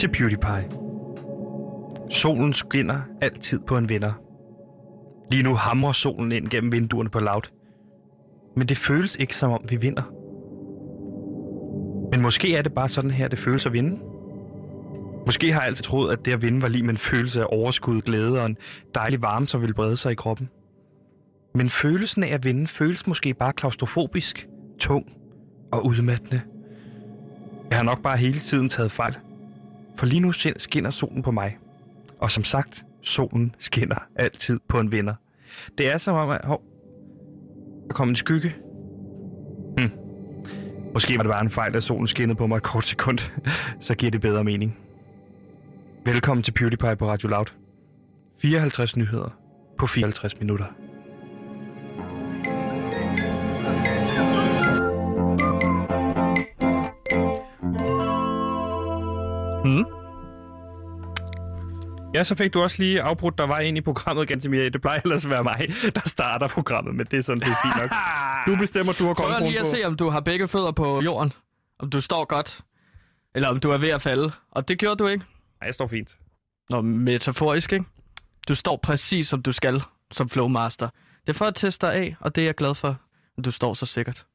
Velkommen til PewDiePie. Solen skinner altid på en vinder. Lige nu hamrer solen ind gennem vinduerne på laut. Men det føles ikke som om vi vinder. Men måske er det bare sådan her, det føles at vinde. Måske har jeg altid troet, at det at vinde var lige med en følelse af overskud, glæde og en dejlig varme, som ville brede sig i kroppen. Men følelsen af at vinde føles måske bare klaustrofobisk, tung og udmattende. Jeg har nok bare hele tiden taget fejl. For lige nu skinner solen på mig. Og som sagt, solen skinner altid på en vinder. Det er som om, at hov, der kom en skygge. Hm. Måske var det bare en fejl, at solen skinnede på mig et kort sekund. Så giver det bedre mening. Velkommen til PewDiePie på Radio Loud. 54 nyheder på 54 minutter. Ja, så fik du også lige afbrudt, der var ind i programmet, Gantemir. Det plejer ellers at være mig, der starter programmet, men det er sådan, det er fint nok. Du bestemmer, du har kommet Prøv lige at på. se, om du har begge fødder på jorden. Om du står godt. Eller om du er ved at falde. Og det gjorde du ikke. Nej, jeg står fint. Nå, metaforisk, ikke? Du står præcis, som du skal som Flowmaster. Det er for at teste dig af, og det er jeg glad for, at du står så sikkert.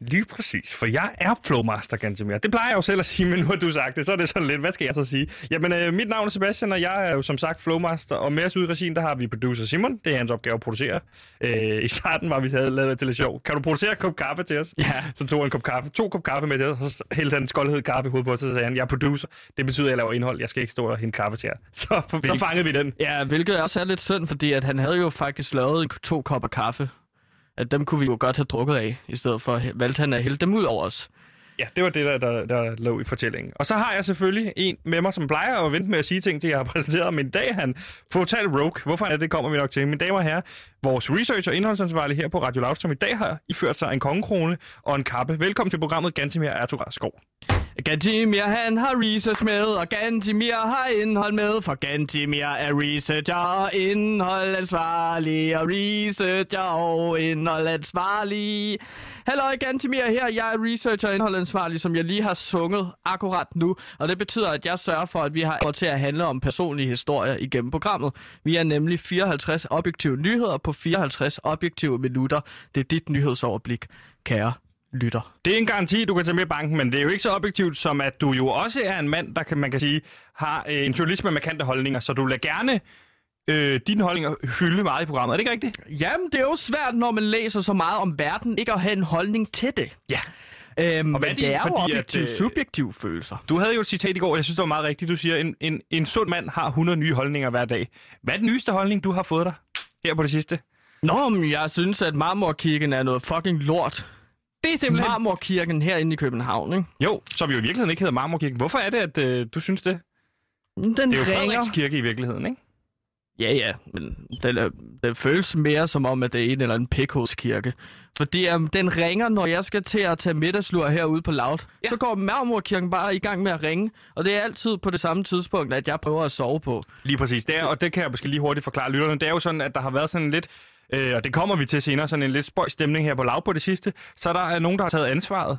Lige præcis, for jeg er Flowmaster, Gantemir. Det plejer jeg jo selv at sige, men nu har du sagt det, så er det sådan lidt, hvad skal jeg så sige? Jamen, øh, mit navn er Sebastian, og jeg er jo som sagt Flowmaster, og med os ude i regien, der har vi producer Simon. Det er hans opgave at producere. Øh, I starten var vi havde lavet det til lidt sjov. Kan du producere en kop kaffe til os? Ja. Så tog han en kop kaffe, to kop kaffe med os, og så hældte han skoldhed kaffe i hovedet på os, og så sagde han, jeg er producer. Det betyder, at jeg laver indhold. Jeg skal ikke stå og hente kaffe til jer. Så, så fangede vi den. Ja, hvilket også er lidt synd, fordi at han havde jo faktisk lavet to kopper kaffe. At dem kunne vi jo godt have drukket af, i stedet for valgte han at hælde dem ud over os. Ja, det var det, der, der, der lå i fortællingen. Og så har jeg selvfølgelig en med mig, som plejer at vente med at sige ting, til jeg har præsenteret. Men i dag han total rogue. Hvorfor er det, kommer vi nok til. Mine damer og herrer, vores research- og indholdsansvarlig her på Radio Loud, som i dag har iført sig en kongekrone og en kappe. Velkommen til programmet Gantemir Ertug Skov. Gantimir, han har research med, og Gantimir har indhold med, for Gantimir er researcher og indhold ansvarlig, og researcher og indhold ansvarlig. Hallo, Gantimir her. Jeg er researcher og indhold ansvarlig, som jeg lige har sunget akkurat nu, og det betyder, at jeg sørger for, at vi har over til at handle om personlige historier igennem programmet. Vi er nemlig 54 objektive nyheder på 54 objektive minutter. Det er dit nyhedsoverblik, kære lytter. Det er en garanti, du kan tage med i banken, men det er jo ikke så objektivt, som at du jo også er en mand, der kan, man kan sige, har øh, en journalist med markante holdninger, så du lader gerne øh, dine holdninger hylde meget i programmet. Er det ikke rigtigt? Jamen, det er jo svært, når man læser så meget om verden, ikke at have en holdning til det. Ja. Øhm, Og hvad er men det, det er jo fordi at, objektive, øh, subjektive følelser. Du havde jo et citat i går, jeg synes, det var meget rigtigt. Du siger, en, en, en sund mand har 100 nye holdninger hver dag. Hvad er den nyeste holdning, du har fået dig her på det sidste? Nå, men jeg synes, at Marmorkirken er noget fucking lort. Det er simpelthen... Marmorkirken herinde i København, ikke? Jo, som jo i virkeligheden ikke hedder Marmorkirken. Hvorfor er det, at øh, du synes det? Den Det er jo ringer. Frederiks kirke i virkeligheden, ikke? Ja, ja, men den, er, den føles mere som om, at det er en eller anden pikhovskirke. Fordi um, den ringer, når jeg skal til at tage middagslur herude på Loud. Ja. Så går Marmorkirken bare i gang med at ringe. Og det er altid på det samme tidspunkt, at jeg prøver at sove på. Lige præcis. Det er, og det kan jeg måske lige hurtigt forklare lytterne. Det er jo sådan, at der har været sådan lidt, øh, og det kommer vi til senere, sådan en lidt spøj stemning her på lav på det sidste. Så der er nogen, der har taget ansvaret,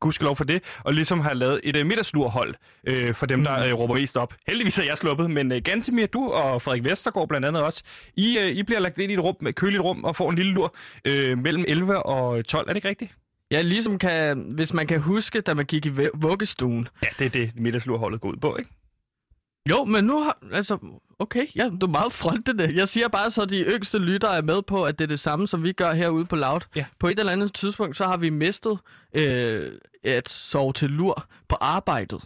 gudskelov for det, og ligesom har lavet et øh, middagslurhold øh, for dem, der øh, råber mest op. Heldigvis er jeg sluppet, men øh, Gantemir, du og Frederik Vestergaard blandt andet også, I, øh, I bliver lagt ind i et rum, et køligt rum og får en lille lur øh, mellem 11 og 12. Er det ikke rigtigt? Ja, ligesom kan, hvis man kan huske, da man gik i vuggestuen. Ja, det er det, middagslurholdet går ud på, ikke? Jo, men nu har... Altså, okay, ja, du er meget frontende. Jeg siger bare, så de yngste lyttere er med på, at det er det samme, som vi gør herude på Loud. Ja. På et eller andet tidspunkt, så har vi mistet øh, at sove til lur på arbejdet.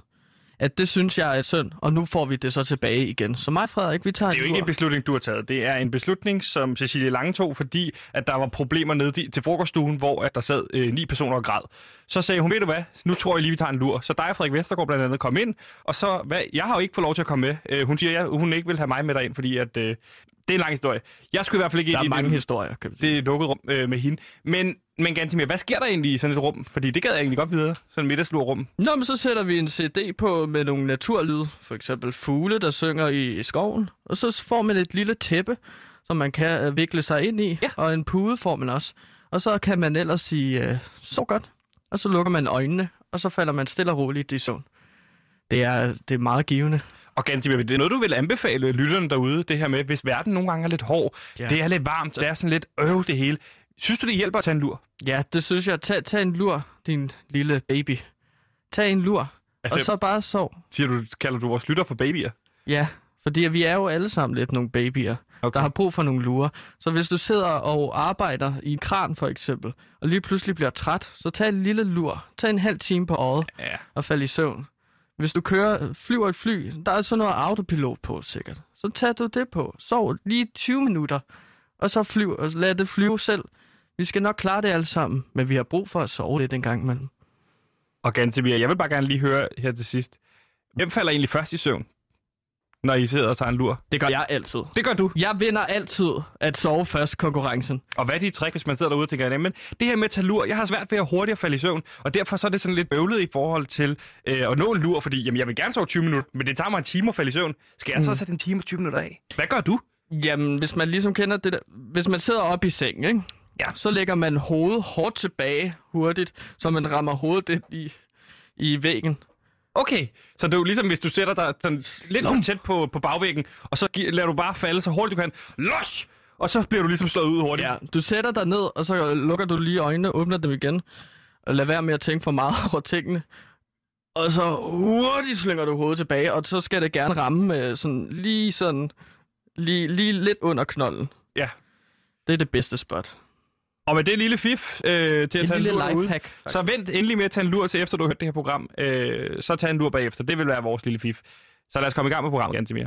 At det synes jeg er synd, og nu får vi det så tilbage igen. Så mig, Frederik, vi tager Det er jo ikke en beslutning, du har taget. Det er en beslutning, som Cecilie Lange tog, fordi at der var problemer nede til- frokoststuen, hvor at der sad øh, ni personer og græd. Så sagde hun, ved du hvad, nu tror jeg lige, vi tager en lur. Så dig og Frederik Vestergaard blandt andet kom ind, og så, hvad, jeg har jo ikke fået lov til at komme med. Øh, hun siger, at hun ikke vil have mig med derind, fordi at, øh, det er en lang historie. Jeg skulle i hvert fald ikke Der er ind i mange det, historier, kan vi sige. det er lukket rum øh, med hende. Men, men Gantemir, hvad sker der egentlig i sådan et rum? Fordi det gad jeg egentlig godt videre, sådan et middagslurrum. Nå, men så sætter vi en CD på med nogle naturlyde. For eksempel fugle, der synger i, i skoven. Og så får man et lille tæppe, som man kan øh, vikle sig ind i. Ja. Og en pude får man også. Og så kan man ellers sige, øh, så godt. Og så lukker man øjnene, og så falder man stille og roligt i søvn. Det er, det er meget givende. Og Gantimir, det er noget, du vil anbefale lytterne derude, det her med, hvis verden nogle gange er lidt hård, ja. Det er lidt varmt, det er sådan lidt øv det hele. Synes du, det hjælper at tage en lur? Ja, det synes jeg. Tag, tag en lur, din lille baby. Tag en lur, altså, og så bare sov. Siger du, kalder du vores lytter for babyer? Ja, fordi vi er jo alle sammen lidt nogle babyer, okay. der har brug for nogle lurer. Så hvis du sidder og arbejder i en kran for eksempel, og lige pludselig bliver træt, så tag en lille lur. Tag en halv time på øjet Ja. og fald i søvn. Hvis du kører, flyver et fly, der er sådan noget autopilot på sikkert. Så tager du det på. Sov lige 20 minutter, og så flyv, og lad det flyve selv. Vi skal nok klare det alle sammen, men vi har brug for at sove lidt en gang imellem. Og Gantemir, jeg vil bare gerne lige høre her til sidst. Hvem falder egentlig først i søvn, når I sidder og tager en lur? Det gør jeg altid. Det gør du. Jeg vinder altid at sove først konkurrencen. Og hvad er dit trick, hvis man sidder derude og tænker, men det her med at tage lur, jeg har svært ved at hurtigt falde i søvn, og derfor så er det sådan lidt bøvlet i forhold til øh, at nå en lur, fordi jamen, jeg vil gerne sove 20 minutter, men det tager mig en time at falde i søvn. Skal jeg så Mm. sætte en time og 20 minutter af? Hvad gør du? Jamen, hvis man ligesom kender det der... Hvis man sidder op i sengen, ikke? Ja. så lægger man hovedet hårdt tilbage hurtigt, så man rammer hovedet ind i, i væggen. Okay, så det er jo ligesom, hvis du sætter dig sådan lidt for tæt på, på bagvæggen, og så gi- lader du bare falde så hurtigt du kan. Los! Og så bliver du ligesom slået ud hurtigt. Ja, du sætter dig ned, og så lukker du lige øjnene, åbner dem igen, og lad være med at tænke for meget over tingene. Og så hurtigt slynger du hovedet tilbage, og så skal det gerne ramme med sådan lige sådan, lige, lige lidt under knolden. ja. Det er det bedste spot. Og med det lille fif øh, til at En tage en lille lur ud, så vent endelig med at tage en lur til efter du har hørt det her program. Øh, så tag en lur bagefter. Det vil være vores lille fif. Så lad os komme i gang med programmet, Gantimir.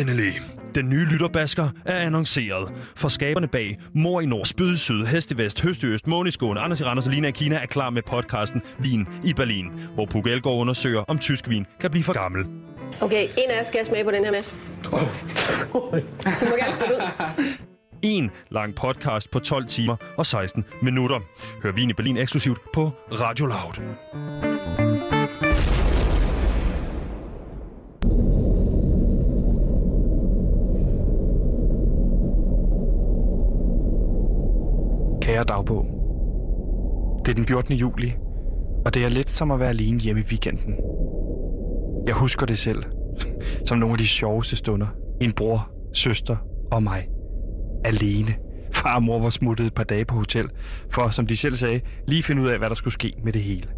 Endelig. Den nye lytterbasker er annonceret. For skaberne bag Mor i Nord, Spyd Syd, Hest i Vest, Høst i Øst, Måne i Skåne, Anders i Randers og Lina i Kina er klar med podcasten Vin i Berlin, hvor Puk Elgård undersøger, om tysk vin kan blive for gammel. Okay, en af os skal smage på den her masse. Du må gerne spille ud. En lang podcast på 12 timer og 16 minutter. Hør Vin i Berlin eksklusivt på Radio Loud. Kære dagbog. Det er den 14. juli, og det er lidt som at være alene hjemme i weekenden. Jeg husker det selv, som nogle af de sjoveste stunder. En bror, søster og mig. Alene. Far og mor var smuttet et par dage på hotel, for som de selv sagde, lige finde ud af, hvad der skulle ske med det hele.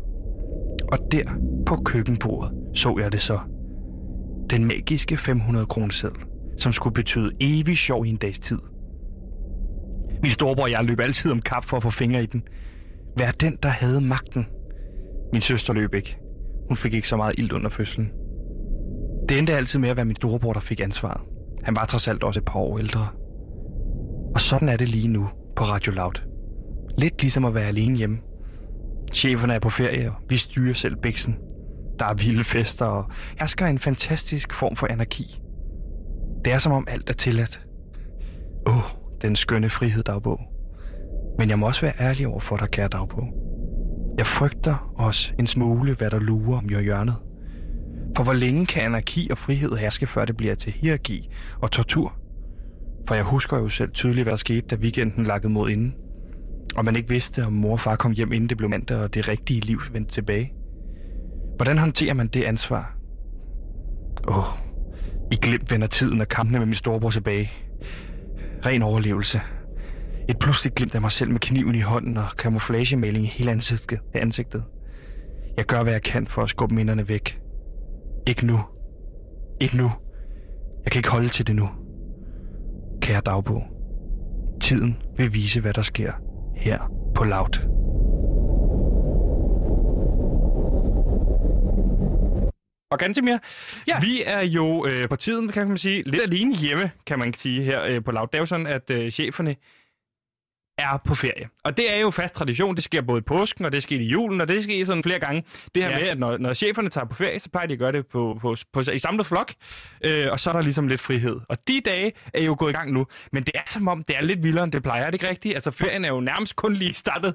Og der på køkkenbordet så jeg det så. Den magiske 500 kroneseddel, som skulle betyde evig sjov i en dags tid. Min storebror og jeg løb altid om kap for at få fingre i den. Vær den, der havde magten. Min søster løb ikke. Hun fik ikke så meget ild under fødslen. Det endte altid med at være min storebror, der fik ansvaret. Han var trods alt også et par år ældre. Og sådan er det lige nu på Radio Loud. Lidt ligesom at være alene hjemme. Cheferne er på ferie, og vi styrer selv bæksen. Der er vilde fester, og hersker en fantastisk form for anarki. Det er som om alt er tilladt. Åh, oh, den skønne frihed dagbog. Men jeg må også være ærlig over for dig, kære dagbog. Jeg frygter også en smule, hvad der lurer om hjørnet. For hvor længe kan anarki og frihed herske, før det bliver til hierarki og tortur? For jeg husker jo selv tydeligt, hvad der skete, da weekenden lakkede mod inden. Og man ikke vidste, om mor og far kom hjem, inden det blev mandag, og det rigtige liv vendte tilbage. Hvordan håndterer man det ansvar? Åh, oh, i glimt vender tiden og kampene med min storebror tilbage. Ren overlevelse. Et pludseligt glimt af mig selv med kniven i hånden og camouflagemaling i hele ansigtet. ansigtet. Jeg gør, hvad jeg kan for at skubbe minderne væk. Ikke nu. Ikke nu. Jeg kan ikke holde til det nu. Kære dagbog. Tiden vil vise, hvad der sker her på Loud. Og Gantemir, ja. vi er jo øh, på tiden, kan man sige, lidt alene hjemme, kan man sige her øh, på Loud. Det er jo sådan, at øh, cheferne er på ferie. Og det er jo fast tradition. Det sker både i påsken, og det sker i julen, og det sker sådan flere gange. Det her Ja. med, at når, når cheferne tager på ferie, så plejer de at gøre det på, på, på, i samlet flok. Øh, og så er der ligesom lidt frihed. Og de dage er jo gået i gang nu. Men det er som om, det er lidt vildere, end det plejer. Er det ikke rigtigt? Altså, ferien er jo nærmest kun lige startet.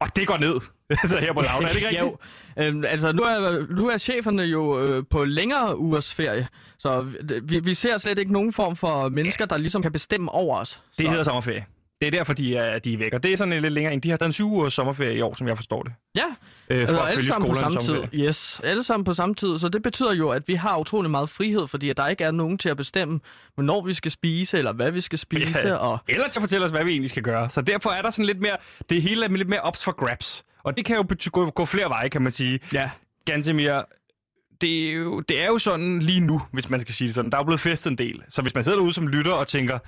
Og det går ned. altså her på Loud, er det ikke rigtigt? jo, øhm, altså nu er, nu er cheferne jo øh, på længere ugers ferie, så vi, vi ser slet ikke nogen form for mennesker, der ligesom kan bestemme over os. Det så, hedder sommerferie. Det er derfor, de er, de er væk. Og det er sådan en lidt længere en. De har taget en syv ugers sommerferie i år, som jeg forstår det. Ja, Øh, altså, alle sammen på samme tid. Yes, alle sammen på samme tid. Så det betyder jo, at vi har utrolig meget frihed, fordi at der ikke er nogen til at bestemme, hvornår vi skal spise, eller hvad vi skal spise. Ja. Og Eller til at fortælle os, hvad vi egentlig skal gøre. Så derfor er der sådan lidt mere, det hele er lidt mere ops for grabs. Og det kan jo gå, gå flere veje, kan man sige. ja, Gantemir, det er, jo, det er jo sådan lige nu, hvis man skal sige det sådan. Der er jo blevet festet en del. Så hvis man sidder derude som lytter og tænker,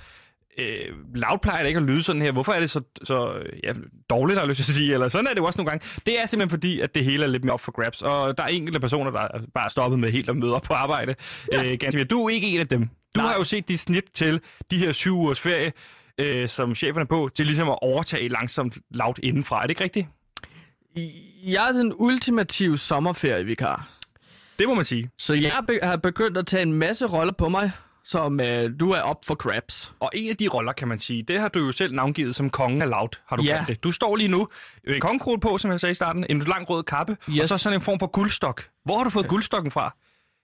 øh, loud plejer det ikke at lyde sådan her. Hvorfor er det så, så ja, dårligt, har jeg lyst til at sige? Eller sådan er det jo også nogle gange. Det er simpelthen fordi, at det hele er lidt mere op for grabs. Og der er enkelte personer, der er bare stoppet med helt at møde op på arbejde. Ja. Øh, Gantemir, du er ikke en af dem. Du Nej. har jo set dit snit til de her syv ugers ferie, øh, som chefen er på, til ligesom at overtage langsomt lavt indenfra. Er det ikke rigtigt? jeg er den ultimative sommerferievikar. Det må man sige. Så jeg be- har begyndt at tage en masse roller på mig, som øh, du er op for grabs. Og en af de roller, kan man sige, det har du jo selv navngivet som kongen af loud, har du Ja. kaldt det. Du står lige nu en kongekrone på, som jeg sagde i starten, en lang rød kappe, yes. og så sådan en form for guldstok. Hvor har du fået guldstokken fra?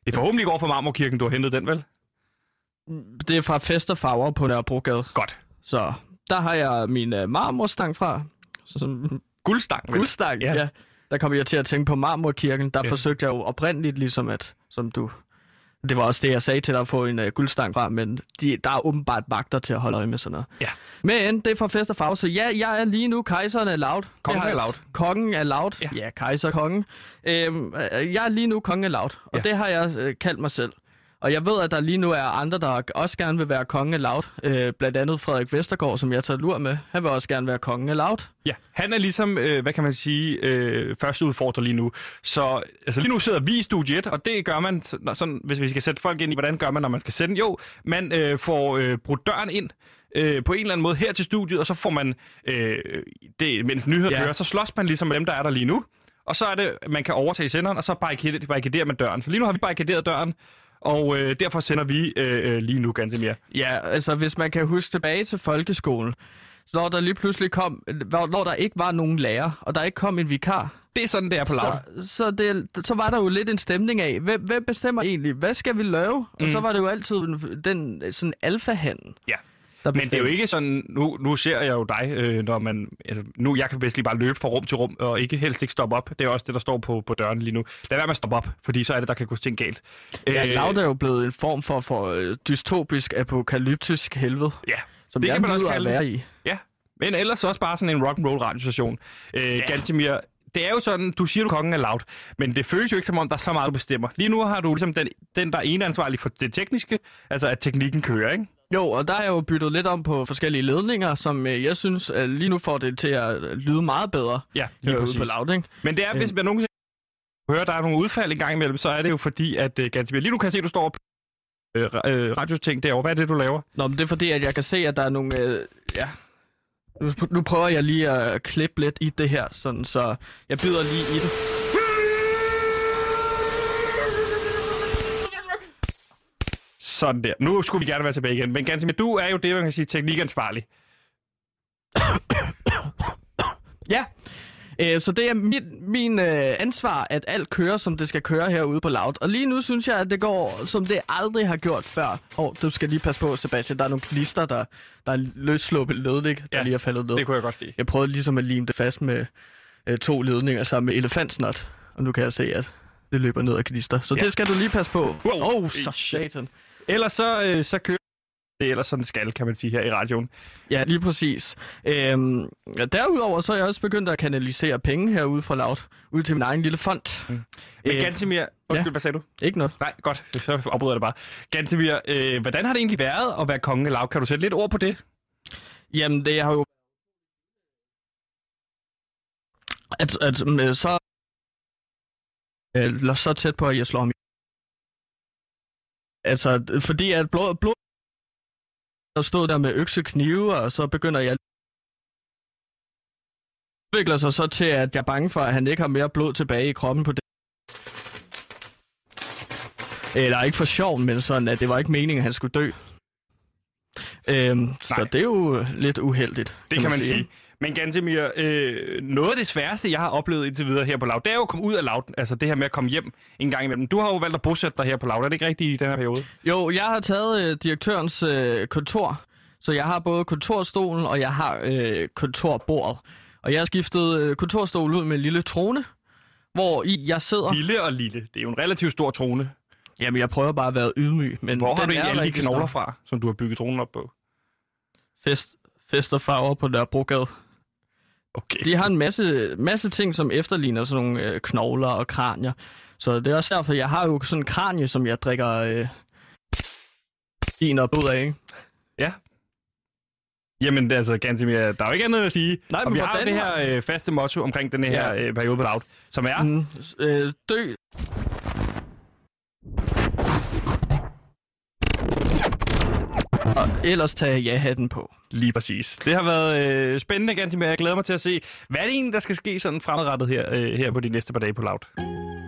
Det er forhåbentlig over for Marmorkirken, du har hentet den, vel? Det er fra Fest og Farver på Nørrebrogade. Godt. Så der har jeg min øh, marmorstang fra. Så, som, Guldstang, vel? guldstang, Ja. ja. Der kom jeg til at tænke på Marmorkirken. Der ja. forsøgte jeg jo oprindeligt ligesom at, som du... Det var også det, jeg sagde til dig at få en uh, guldstang fra, men de, der er åbenbart vagter til at holde øje med sådan noget. Ja. Men det er fra Fest og Farve, så ja, jeg er lige nu kejseren af Loud. Kongen jeg- Loud. Kongen af Loud. Ja. Ja, kejser kongen. Øhm, øh, jeg er lige nu kongen af Loud, og Ja. det har jeg øh, kaldt mig selv. Og jeg ved, at der lige nu er andre, der også gerne vil være kongen af Loud. Øh, blandt andet Frederik Vestergaard, som jeg tager lur med. Han vil også gerne være kongen af Loud. Ja, han er ligesom, øh, hvad kan man sige, øh, første udfordrer lige nu. Så altså, lige nu sidder vi i studie 1, og det gør man, sådan, hvis vi skal sætte folk ind i, hvordan gør man, når man skal sende. Jo, man øh, får øh, brudt døren ind øh, på en eller anden måde her til studiet, og så får man, øh, det, mens nyheder ja. Kører, så slås man ligesom med dem, der er der lige nu. Og så er det, man kan overtage senderen, og så barrikaderer barrikaderer man døren. For lige nu har vi barrikaderet døren, og øh, derfor sender vi øh, øh, lige nu ganske mere. Ja, altså hvis man kan huske tilbage til folkeskolen, så når der lige pludselig kom, hvor, når der ikke var nogen lærer, og der ikke kom en vikar, Det er sådan, det er på lav. så, så, det, så var der jo lidt en stemning af, hvem, hvem bestemmer egentlig, hvad skal vi lave? Og Mm. så var det jo altid den, den sådan alfahanden, Ja. Der Men det er jo ikke sådan, nu, nu ser jeg jo dig, øh, når man, altså, nu jeg kan bedst lige bare løbe fra rum til rum, og ikke helst ikke stoppe op. Det er også det, der står på, på døren lige nu. Lad være med at stoppe op, fordi så er det, der kan gå ting galt. Ja, Loud er jo blevet en form for, for øh, dystopisk, apokalyptisk helvede, ja, som det jeg kan man også nyder at kalde være i. Ja, men ellers også bare sådan en rock and roll radiostation. Øh, ja. Gantemir, det er jo sådan, du siger, du kongen er loud, men det føles jo ikke som om, der er så meget, du bestemmer. Lige nu har du ligesom den, den der er ene ansvarlig for det tekniske, altså at teknikken kører, ikke? Jo, og der er jo byttet lidt om på forskellige ledninger, som øh, jeg synes øh, lige nu får det til at øh, lyde meget bedre Ja, lige herude præcis. på Loud, ikke? Men det er, hvis man nogensinde hører, der er nogle udfald en gang imellem, så er det jo fordi, at Gantemir, lige nu kan jeg se, at du står på uh, radioting derovre. Hvad er det, du laver? Nå, men det er fordi, at jeg kan se, at der er nogle... Øh, ja. Nu, nu prøver jeg lige at klippe lidt i det her, sådan, så jeg byder lige i det. Sådan der. Nu skulle vi gerne være tilbage igen. Men Gantemir, du er jo det, man kan sige, teknikansvarlig. Ja, øh, så det er min, min øh, ansvar, at alt kører, som det skal køre herude på Loud. Og lige nu synes jeg, at det går, som det aldrig har gjort før. Åh, oh, du skal lige passe på, Sebastian. Der er nogle klister, der, der er løssluppet ledning, der Ja, lige er faldet ned. Det kunne jeg godt se. Jeg prøvede ligesom at lime det fast med øh, to ledninger sammen med elefantsnot. Og nu kan jeg se, at det løber ned af klister. Så Ja. det skal du lige passe på. Wow. Oh, så satan. Ellers så, øh, så kører det ellers sådan skal, kan man sige, her i radioen. Ja, lige præcis. Øhm, derudover så er jeg også begyndt at kanalisere penge herude fra Loud, ud til min egen lille fond. Mm. Men Øh, Gantemir, undskyld, ja. hvad sagde du? Ikke noget. Nej, godt. Så afbryder jeg det bare. Gantemir, øh, hvordan har det egentlig været at være konge af lav? Kan du sætte lidt ord på det? Jamen, det har jo... At, at øh, så... Øh, så tæt på, at jeg slår ham Altså, fordi at blod, blod der stod der med økse knive, og så begynder jeg udvikler sig så til, at jeg er bange for, at han ikke har mere blod tilbage i kroppen på det. Eller ikke for sjov, men sådan, at det var ikke meningen, at han skulle dø. Øhm, så det er jo lidt uheldigt. Det kan man sige. Men Gantemir, øh, noget af det sværeste, jeg har oplevet indtil videre her på Lav, det er jo at komme ud af Lav, altså det her med at komme hjem en gang imellem. Du har jo valgt at bosætte dig her på Lav, er det ikke rigtigt i den her periode? Jo, jeg har taget øh, direktørens øh, kontor, Så jeg har både kontorstolen, og jeg har øh, kontorbordet. Og jeg har skiftet øh, kontorstolen ud med en lille trone, hvor i jeg sidder... Lille og lille. Det er jo en relativt stor trone. Jamen, jeg prøver bare at være ydmyg, men Hvor har du er egentlig alle de knogler fra, som du har bygget tronen op på? Fest, fest og farver på Nørrebrogade. Okay. De har en masse, masse ting, som efterligner sådan nogle øh, knogler og kranier. Så det er også derfor, jeg har jo sådan en kranie, som jeg drikker øh, vin og blod af, ikke? Ja. Jamen, det er altså, Gansimir, der er jo ikke andet at sige. Nej, men vi har det her øh, faste motto omkring den her Ja. øh, periode på Loud, som er... Mm, øh, dø. Og ellers tager jeg ja-hatten på. Lige præcis. Det har været øh, spændende, Gantimer. Jeg glæder mig til at se, hvad er det egentlig, der skal ske sådan fremadrettet her, øh, her på de næste par dage på Loud?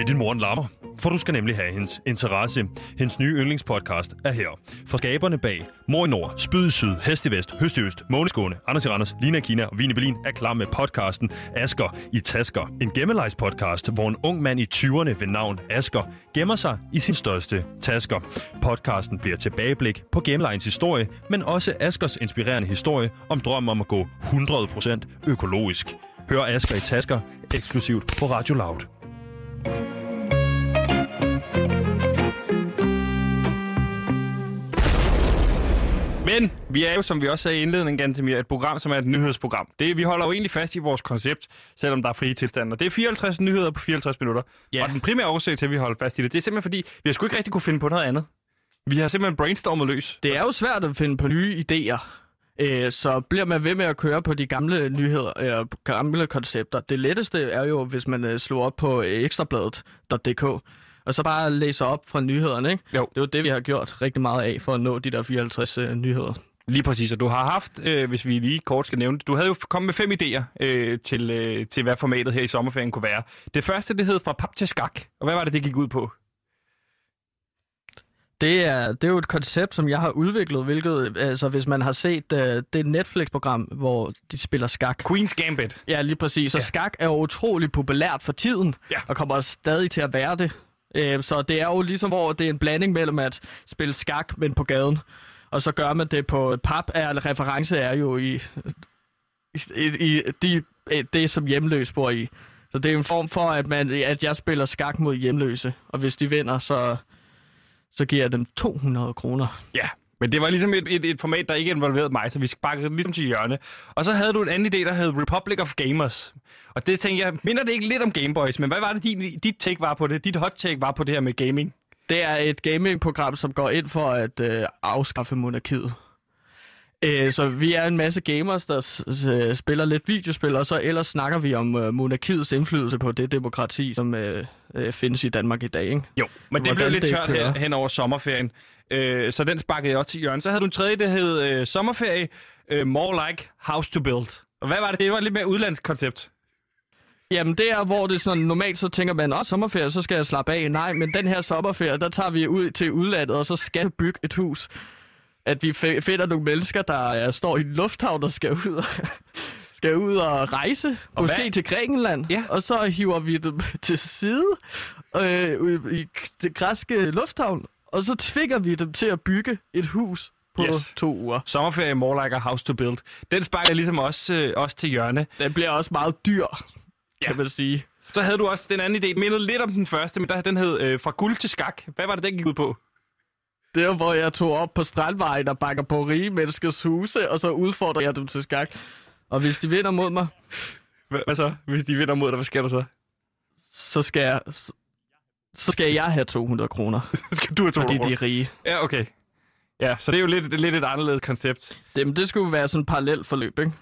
Giv din mor en lammer, for du skal nemlig have hendes interesse. Hendes nye yndlingspodcast er her. For skaberne bag Mor i Nord, Spyd i Syd, Hest i Vest, Høst i Øst, Måneskåne, Anders i Randers, Lina i Kina og Vine Berlin er klar med podcasten Asker i Tasker. En gemmelejspodcast, hvor en ung mand i 20'erne ved navn Asker gemmer sig i sin største tasker. Podcasten bliver tilbageblik på gemmelejens historie, men også Askers inspirerende historie om drømmen om at gå 100% økologisk. Hør Asker i Tasker eksklusivt på Radio Loud. Men vi er jo, som vi også sagde i indledningen, Gantemir, et program, som er et nyhedsprogram. Det, vi holder jo egentlig fast i vores koncept, selvom der er frie tilstande. Og Det er 54 nyheder på 54 minutter. Ja. Og den primære årsag til, at vi holder fast i det, det er simpelthen fordi, vi har sgu ikke rigtig kunne finde på noget andet. Vi har simpelthen brainstormet løs. Det er jo svært at finde på nye idéer. Øh, så bliver man ved med at køre på de gamle nyheder, øh, gamle koncepter. Det letteste er jo, hvis man øh, slår op på øh, ekstrabladet.dk, og så bare læser op fra nyhederne, ikke? Jo. Det er jo det, vi har gjort rigtig meget af for at nå de der 54 øh, nyheder. Lige præcis, og du har haft, øh, hvis vi lige kort skal nævne det, du havde jo kommet med fem idéer øh, til, øh, til, hvad formatet her i sommerferien kunne være. Det første, det hed fra pap til skak. Og hvad var det, det gik ud på? Det er, det er jo et koncept, som jeg har udviklet, hvilket, altså hvis man har set uh, det Netflix-program, hvor de spiller skak. Queen's Gambit. Ja, lige præcis. Og Ja. skak er jo utrolig populært for tiden, Ja. og kommer stadig til at være det. Øh, så det er jo ligesom, hvor det er en blanding mellem at spille skak, men på gaden. Og så gør man det på pap, er reference er jo i, i, i de, det, som hjemløs bor i. Så det er en form for, at, man, at jeg spiller skak mod hjemløse, og hvis de vinder, så, så giver jeg dem 200 kroner. Ja, men det var ligesom et, et, et format, der ikke involverede mig, så vi sparkede ligesom til hjørne. Og så havde du en anden idé, der hed Republic of Gamers. Og det tænkte jeg, minder det ikke lidt om Gameboys, men hvad var det, din, dit take var på det? Dit hot take var på det her med gaming? Det er et gamingprogram, som går ind for at øh, afskaffe monarkiet. Øh, så vi er en masse gamers, der s- s- spiller lidt videospil, og så ellers snakker vi om øh, monarkiets indflydelse på det demokrati, som øh, øh, findes i Danmark i dag. Ikke? Jo, men det blev Hvordan lidt det tørt hen, kører. hen over sommerferien. Øh, så den sparkede jeg også til hjørne. Så havde du en tredje, der hed øh, sommerferie, øh, More Like House to Build. Og hvad var det? Det var et lidt mere udlandsk koncept. Jamen det er, hvor det sådan, normalt så tænker man, åh, sommerferie, så skal jeg slappe af. Nej, men den her sommerferie, der tager vi ud til udlandet, og så skal vi bygge et hus. At vi finder nogle mennesker, der uh, står i en lufthavn og skal ud og, skal ud og rejse, Og måske hvad- til Grækenland. Ja. Og så hiver vi dem til side øh, i det græske lufthavn, og så tvinger vi dem til at bygge et hus på Yes. to uger. Sommerferie, More Like a House to Build. Den sparkede jeg ligesom også, øh, også til hjørne. Den bliver også meget dyr, Ja. kan man sige. Så havde du også den anden idé, mindede lidt om den første, men der, den hed øh, Fra guld til skak. Hvad var det, den gik ud på? Der, hvor jeg tog op på strandvejen og banker på rige menneskers huse, og så udfordrer jeg dem til skak. Og hvis de vinder mod mig, Hvad, så? Hvis de vinder mod dig, hvad sker der så? så skal jeg, så, så skal jeg have 200 kroner, skal du have to fordi de kroner? er rige. Ja, okay. Ja, så det er jo lidt, lidt et anderledes koncept. Dem, det skulle være sådan et parallelt forløb, ikke?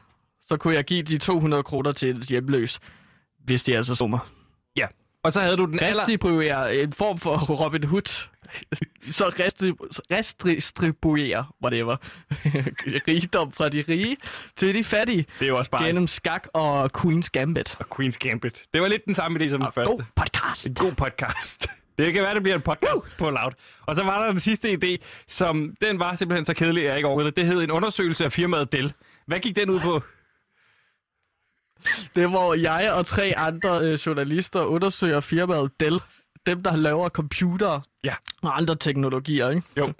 Så kunne jeg give de 200 kroner til et hjemløs, hvis de altså så mig. Ja. Og så havde du den aller... Redistribuere en form for Robin Hood. så restri- redistribuere, whatever, rigdom fra de rige til de fattige Det er jo også bare gennem skak og Queen's Gambit. og Queen's Gambit. Det var lidt den samme idé som den første. God podcast. En god podcast. Det kan være, det bliver en podcast Woo! på Loud. Og så var der den sidste idé, som den var simpelthen så kedelig, at jeg ikke overvejede. Det hed en undersøgelse af firmaet Dell. Hvad gik den ud på? Det er, hvor jeg og tre andre øh, journalister undersøger firmaet Dell. dem, der laver computer Ja. og andre teknologier, ikke? Jo.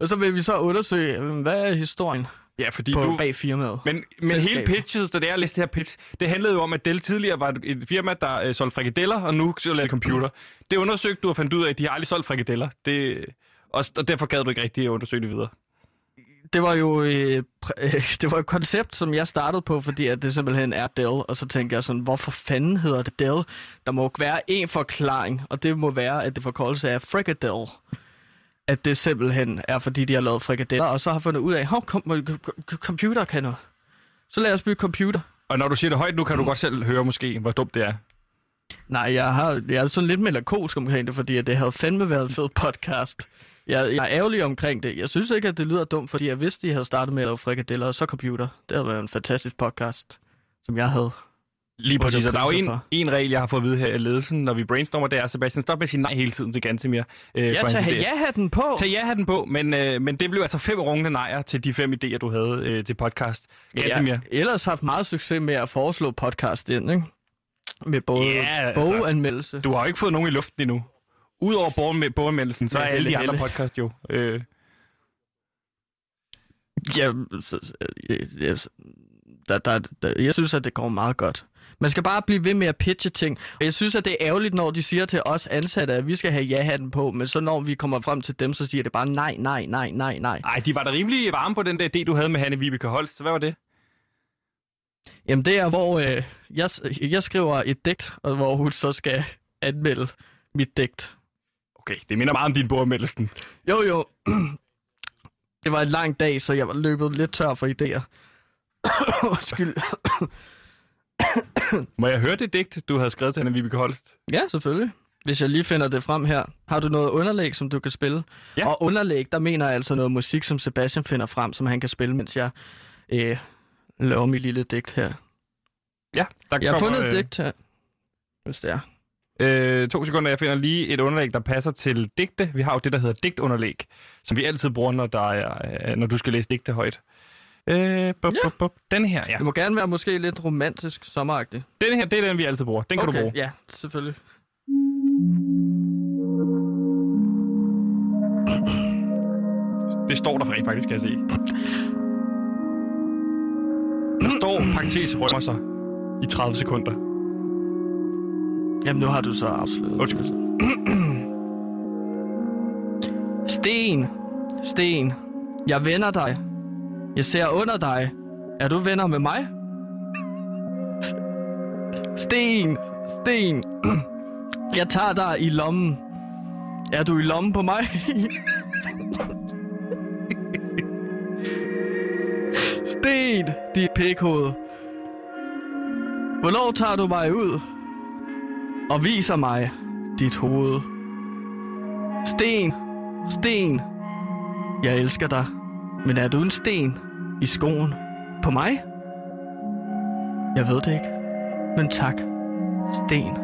Og så vil vi så undersøge, øh, hvad er historien Ja, fordi på du... bag firmaet. Men, men hele pitchet, da det er læste det her pitch, det handlede jo om, at Dell tidligere var et firma, der øh, solgte frikadeller, og nu de computer. Det undersøgte du og fandt ud af, at de har aldrig solgt frikadeller. Det, og, og derfor gad du ikke rigtig at undersøge det videre. Det var jo øh, øh, det var et koncept, som jeg startede på, fordi at det simpelthen er Dell. Og så tænkte jeg sådan, hvorfor fanden hedder det Dell? Der må være en forklaring, og det må være, at det forkortelse af frikadelle. At det simpelthen er, fordi de har lavet frikadeller, og så har fundet ud af, at kom, computer kan noget. Så lad os bygge computer. Og når du siger det højt nu, kan du godt selv høre måske, hvor dumt det er. Nej, jeg, har, jeg er sådan lidt melankolsk omkring det, fordi at det havde fandme været en fed podcast. Jeg, jeg er ærgerlig omkring det. Jeg synes ikke, at det lyder dumt, fordi jeg vidste, de havde startet med at lave frikadeller og så computer. Det havde været en fantastisk podcast, som jeg havde. Lige præcis, og der er jo en, for. en regel, jeg har fået at vide her i ledelsen, når vi brainstormer, det er, Sebastian, stop med at sige nej hele tiden til Gantemir. Øh, tager idéer. ja-hatten på. Tag ja-hatten på, men, øh, men det blev altså fem rungende nejer til de fem idéer, du havde øh, til podcast. Gantemir. Jeg har ellers haft meget succes med at foreslå podcast ind, ikke? Med både Ja, altså. boganmeldelse. Du har jo ikke fået nogen i luften endnu. Udover bogen- boganmeldelsen, så er alle de andre podcast jo. Øh, Ja, så, øh, ja, der, der, der, jeg synes, at det går meget godt. Man skal bare blive ved med at pitche ting. Og jeg synes, at det er ærgerligt, når de siger til os ansatte, at vi skal have ja-hatten på, men så når vi kommer frem til dem, så siger det bare nej, nej, nej, nej, nej. ej, de var da rimelig varme på den der idé, du havde med Hanne Vibeke Holst. Så hvad var det? Jamen det er, hvor øh, jeg, jeg skriver et digt, og hvor hun så skal anmelde mit digt. Okay, det minder meget om din boganmeldelsen. Jo, jo. Det var en lang dag, så jeg var løbet lidt tør for idéer. Undskyld. Må jeg høre det digt, du havde skrevet til Hanne Vibeke Holst? Ja, selvfølgelig. Hvis jeg lige finder det frem her. Har du noget underlæg, som du kan spille? Ja. Og underlæg, der mener jeg altså noget musik, som Sebastian finder frem, som han kan spille, mens jeg øh, laver mit lille digt her. Ja, der Jeg har kommer, fundet et øh, digt her, hvis det er. Øh, to sekunder, jeg finder lige et underlæg, der passer til digte. Vi har jo det, der hedder digtunderlæg, som vi altid bruger, når, der er, øh, når du skal læse digte højt. Øh, bup, Ja. bup, bup. Den her, ja. Det må gerne være måske lidt romantisk sommeragtigt. Den her, det er den, vi altid bruger. Den kan okay, du bruge. ja, selvfølgelig. Det står der rent faktisk, kan jeg se. Der står, parentes rømmer sig i 30 sekunder. Jamen, nu har du så afsløret. Undskyld. Sten, Sten, jeg vender dig. Jeg ser under dig. Er du venner med mig? Sten, Sten, jeg tager dig i lommen. Er du i lommen på mig? Sten, dit pikhoved. Hvornår tager du mig ud og viser mig dit hoved? Sten, sten, jeg elsker dig, men er du en sten i skoen på mig? Jeg ved det ikke, men tak, sten.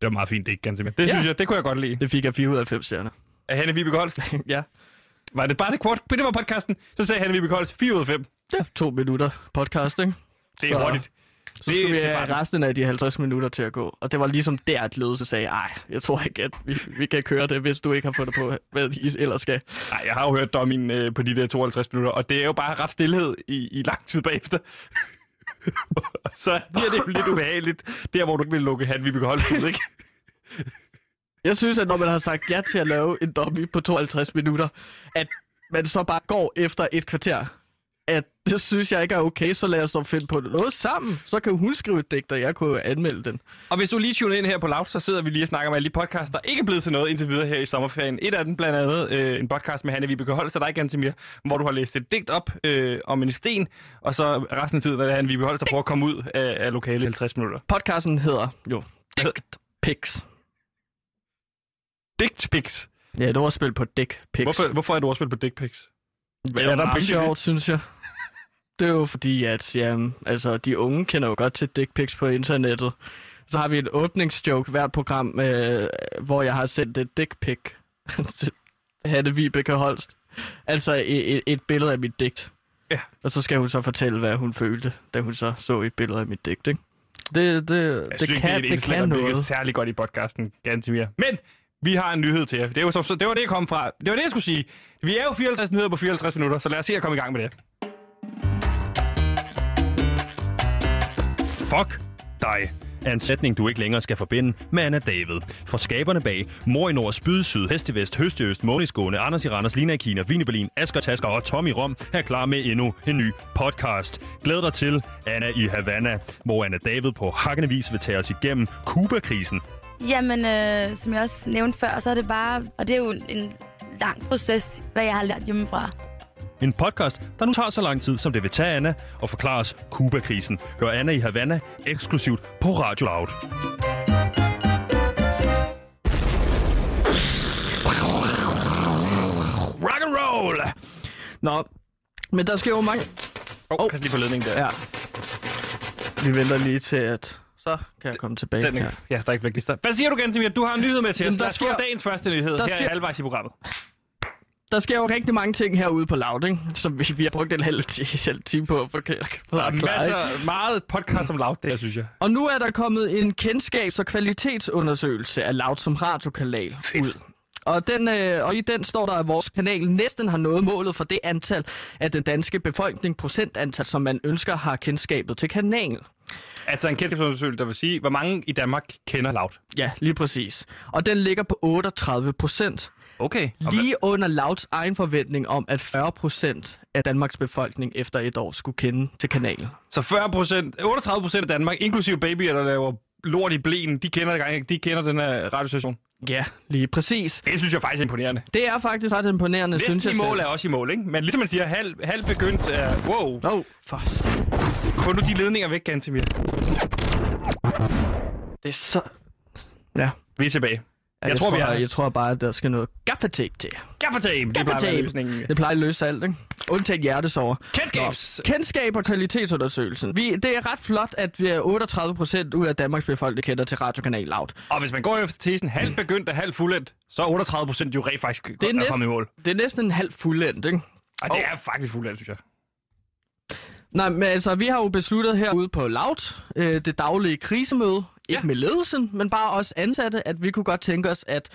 Det var meget fint, det ikke ganske Det Ja. synes jeg, det kunne jeg godt lide. Det fik jeg 4 ud af 5 stjerner. Af Hanne Vibeke Holst. ja. Var det bare det kort? Det var podcasten. Så sagde Hanne Vibeke Holst 4 ud af 5. ja. To minutter podcast, ikke? Det er Så- hurtigt. Så skulle vi have resten af de 50 minutter til at gå. Og det var ligesom der, at ledelse sagde, ej, jeg tror ikke, at vi, vi kan køre det, hvis du ikke har fundet på, hvad I ellers skal. Nej, jeg har jo hørt dommen øh, på de der 52 minutter, og det er jo bare ret stillhed i, i lang tid bagefter. så bliver det jo lidt ubehageligt, der hvor du ikke vil lukke Hanne Vibeke Holst ud, ikke? Jeg synes, at når man har sagt ja til at lave en dummy på 52 minutter, at man så bare går efter et kvarter. At det synes jeg ikke er okay, så lad os dog finde på noget sammen. Så kan hun skrive et digt, og jeg kunne anmelde den. Og hvis du lige tuner ind her på Loud, så sidder vi lige og snakker med alle de podcasts, der ikke er blevet til noget indtil videre her i sommerferien. Et af dem blandt andet øh, en podcast med Hanne Vibeke Holst og dig, Gantemir, hvor du har læst et digt op øh, om en sten, og så resten af tiden er det Hanne Vibeke Holst, der prøver at komme ud af, af lokalet i 50 minutter. Podcasten hedder jo Digt Pics. Digt pics. Ja, det var spil på Dick Pics. Hvorfor, hvorfor er du også spillet på dick pics? Det er er der meget sjovt, synes jeg. Det er jo fordi, at jamen, altså, de unge kender jo godt til dick pics på internettet. Så har vi et åbningsjoke hvert program, øh, hvor jeg har sendt et dick pic Hanne Vibeke Holst. Altså et, et, billede af mit digt. Ja. Og så skal hun så fortælle, hvad hun følte, da hun så så et billede af mit digt, ikke? Det, det, Jeg det synes kan, det er et det indslag, kan der virker noget. særlig godt i podcasten, Gantimir. Men vi har en nyhed til jer. Det, er så, så det var det, jeg kom fra. Det var det, jeg skulle sige. Vi er jo 54 nyheder på 54 minutter, så lad os se at komme i gang med det. Fuck dig er en sætning, du ikke længere skal forbinde med Anna David. For skaberne bag Mor i Nord, Spyd Syd, Hest i Vest, Høst i Øst, Måneskåne, Anders i Randers, Lina i Kina, Vine i Berlin, Asger Tasker og Tommy Rom er klar med endnu en ny podcast. Glæd dig til Anna i Havana, hvor Anna David på hakkende vis vil tage os igennem Kuba-krisen. Jamen, øh, som jeg også nævnte før, så er det bare... Og det er jo en lang proces, hvad jeg har lært hjemmefra. En podcast, der nu tager så lang tid, som det vil tage Anna og forklare os Kuba-krisen. Hør Anna i Havana eksklusivt på Radio Loud. Rock and roll! Nå, men der sker jo mange... Åh, oh, pas lige på ledningen der. Ja. Vi venter lige til, at... Så kan jeg komme tilbage Den, her. ja. der er ikke start. Hvad siger du, Gantimir? Du har en nyhed med til os. Der få sker- dagens første nyhed der her sker- halvvejs i programmet. Der sker jo rigtig mange ting herude på Loud, ikke? Som vi, vi har brugt en halv, halv time på at forklare. Der er ikke? masser, meget podcast om loud der, synes jeg. Og nu er der kommet en kendskabs- og kvalitetsundersøgelse af Loud som radiokanal Fedt. ud. Og, den, øh, og i den står der, at vores kanal næsten har nået målet for det antal af den danske befolkning, procentantal, som man ønsker har kendskabet til kanalen. Altså en kendskabsundersøgelse, der vil sige, hvor mange i Danmark kender loud. Ja, lige præcis. Og den ligger på 38 procent. Okay. Lige under Louds egen forventning om, at 40 procent af Danmarks befolkning efter et år skulle kende til kanalen. Så 40 procent, 38 procent af Danmark, inklusive babyer, der laver lort i blæen, de kender, de kender den her radiostation. Ja, lige præcis. Det synes jeg faktisk er imponerende. Det er faktisk ret imponerende, synes Næsten jeg i mål selv. er også i mål, ikke? Men ligesom man siger, halv, halv begyndt er... Wow. Åh, oh, for Få nu de ledninger væk, Gantemir. Det er så... Ja. Vi er tilbage. Jeg, Jeg tror, tror, vi jeg, er- jeg tror bare, at der skal noget gaffatape til. Gaffatape, det plejer. Det plejer at løse alt, ikke? Undtagen hjertesover. Kendskabs. Kendskab og kvalitetsundersøgelsen. Vi, det er ret flot, at vi er 38 procent ud af Danmarks befolkning kender til radiokanal Loud. Og hvis man går efter tesen halv begyndt og halv fuldendt, så er 38 procent jo rent faktisk Det er, er kommet i mål. det er næsten en halv fuldendt, ikke? Og det er faktisk fuldendt, synes jeg. Nej, men altså, vi har jo besluttet herude på Loud, øh, det daglige krisemøde, ikke Ja. med ledelsen, men bare os ansatte, at vi kunne godt tænke os, at,